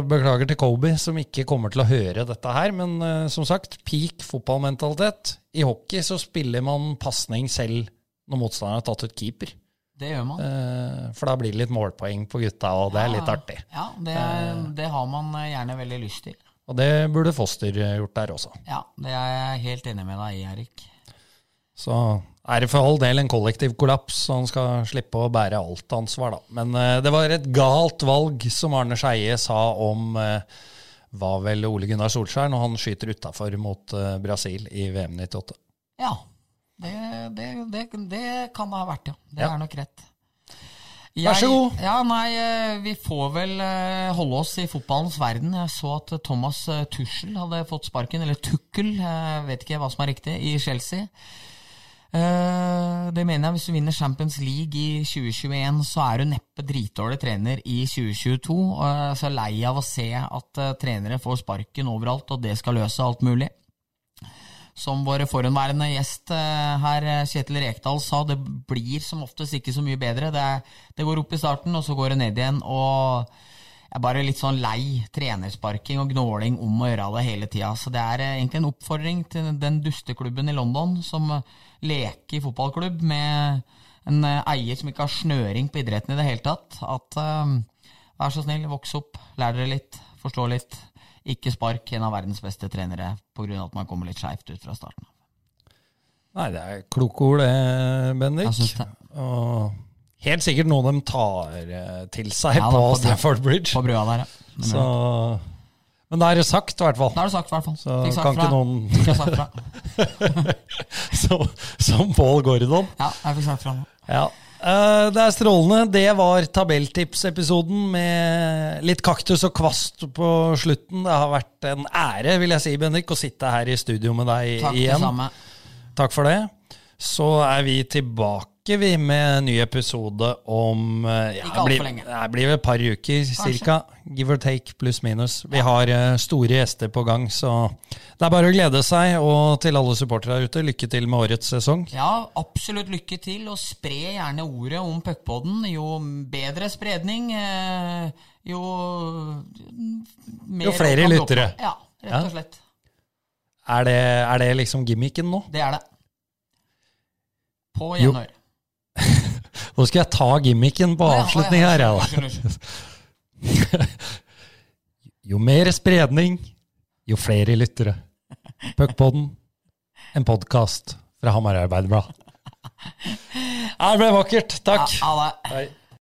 [SPEAKER 2] beklager til Kobe, som ikke kommer til å høre dette her. Men uh, som sagt, peak fotballmentalitet. I hockey så spiller man pasning selv når motstanderen har tatt ut keeper.
[SPEAKER 1] Det gjør man.
[SPEAKER 2] Uh, for da blir det litt målpoeng på gutta, og det er litt artig.
[SPEAKER 1] Ja, det, det har man gjerne veldig lyst til.
[SPEAKER 2] Og det burde Foster gjort der også.
[SPEAKER 1] Ja, det er jeg helt enig med deg i, Erik.
[SPEAKER 2] Så er det for all del en kollektiv kollaps, så han skal slippe å bære alt ansvar, da. Men uh, det var et galt valg, som Arne Skeie sa om uh, var vel Ole Gunnar Solskjær når han skyter utafor mot uh, Brasil i VM 98.
[SPEAKER 1] Ja, det, det, det, det kan det ha vært, ja. Det
[SPEAKER 2] Ja.
[SPEAKER 1] er nok rett.
[SPEAKER 2] Vær så god.
[SPEAKER 1] Ja, nei, eh, vi får vel eh, holde oss i fotballens verden. Jeg så at eh, Thomas eh, Tuchel hadde fått sparken, eller Tukkel, jeg vet ikke hva som er riktig, i Chelsea. Eh, Det mener jeg, hvis du vinner Champions League i 2021, så er du neppe dritdårlig trener i 2022. Og jeg er jeg lei av å se at eh, trenere får sparken overalt, og det skal løse alt mulig som vår forhåndværende gjest eh, her, eh, Kjetil Rekdal, sa, det blir som oftest ikke så mye bedre. Det, det går opp i starten, og så går det ned igjen. og jeg er bare litt sånn lei trenersparking og gnåling om å gjøre det hele tida. Så det er eh, egentlig en oppfordring til den dusteklubben i London som eh, i fotballklubb med en eh, eier som ikke har snøring på idretten i det hele tatt. At uh, vær så snill, voks opp, lær dere litt, forstå litt. Ikke spark en av verdens beste trenere pga. at man kommer litt skeivt ut fra starten.
[SPEAKER 2] Nei, det er kloke ord, det, Bendik.
[SPEAKER 1] Jeg synes.
[SPEAKER 2] Og helt sikkert noe de tar eh, til seg
[SPEAKER 1] Ja, da,
[SPEAKER 2] på,
[SPEAKER 1] brua-
[SPEAKER 2] Bridge.
[SPEAKER 1] På brua der, ja.
[SPEAKER 2] Så, men da er det sagt, i hvert fall.
[SPEAKER 1] Da er det sagt, i hvert fall.
[SPEAKER 2] Så
[SPEAKER 1] Fikk sagt
[SPEAKER 2] kan ikke noen
[SPEAKER 1] Fikk sagt fra.
[SPEAKER 2] som, som Paul Gordon.
[SPEAKER 1] Ja, jeg fikk sagt fra nå.
[SPEAKER 2] Ja. Eh, det er strålende. Det var tabelltipsepisoden med litt kaktus og kvast på slutten. Det har vært en ære, vil jeg si, Bendik, å sitte her i studio med deg
[SPEAKER 1] Takk, det
[SPEAKER 2] igjen. Takk for det. Så er vi tilbake, vi, med en ny episode om eh, ja,
[SPEAKER 1] Ikke altfor lenge.
[SPEAKER 2] Det blir vel et par uker, cirka. Give or take, pluss minus. Vi har eh, store gjester på gang, så det er bare å glede seg. Og til alle supportere der ute, lykke til med årets sesong.
[SPEAKER 1] Ja, absolutt lykke til, og spre gjerne ordet om puckpodden. Jo bedre spredning, eh, jo mer
[SPEAKER 2] Jo flere lyttere.
[SPEAKER 1] Ja, rett og slett.
[SPEAKER 2] Er det, er det liksom gimmicken nå?
[SPEAKER 1] Det er det. På gjenhør.
[SPEAKER 2] Nå skal jeg ta gimmicken på avslutning her, jeg. Jo mer spredning, jo flere lyttere. Puckpodden, en podkast fra Hamar Arbeiderblad. Det ble vakkert. Takk.
[SPEAKER 1] Ha det.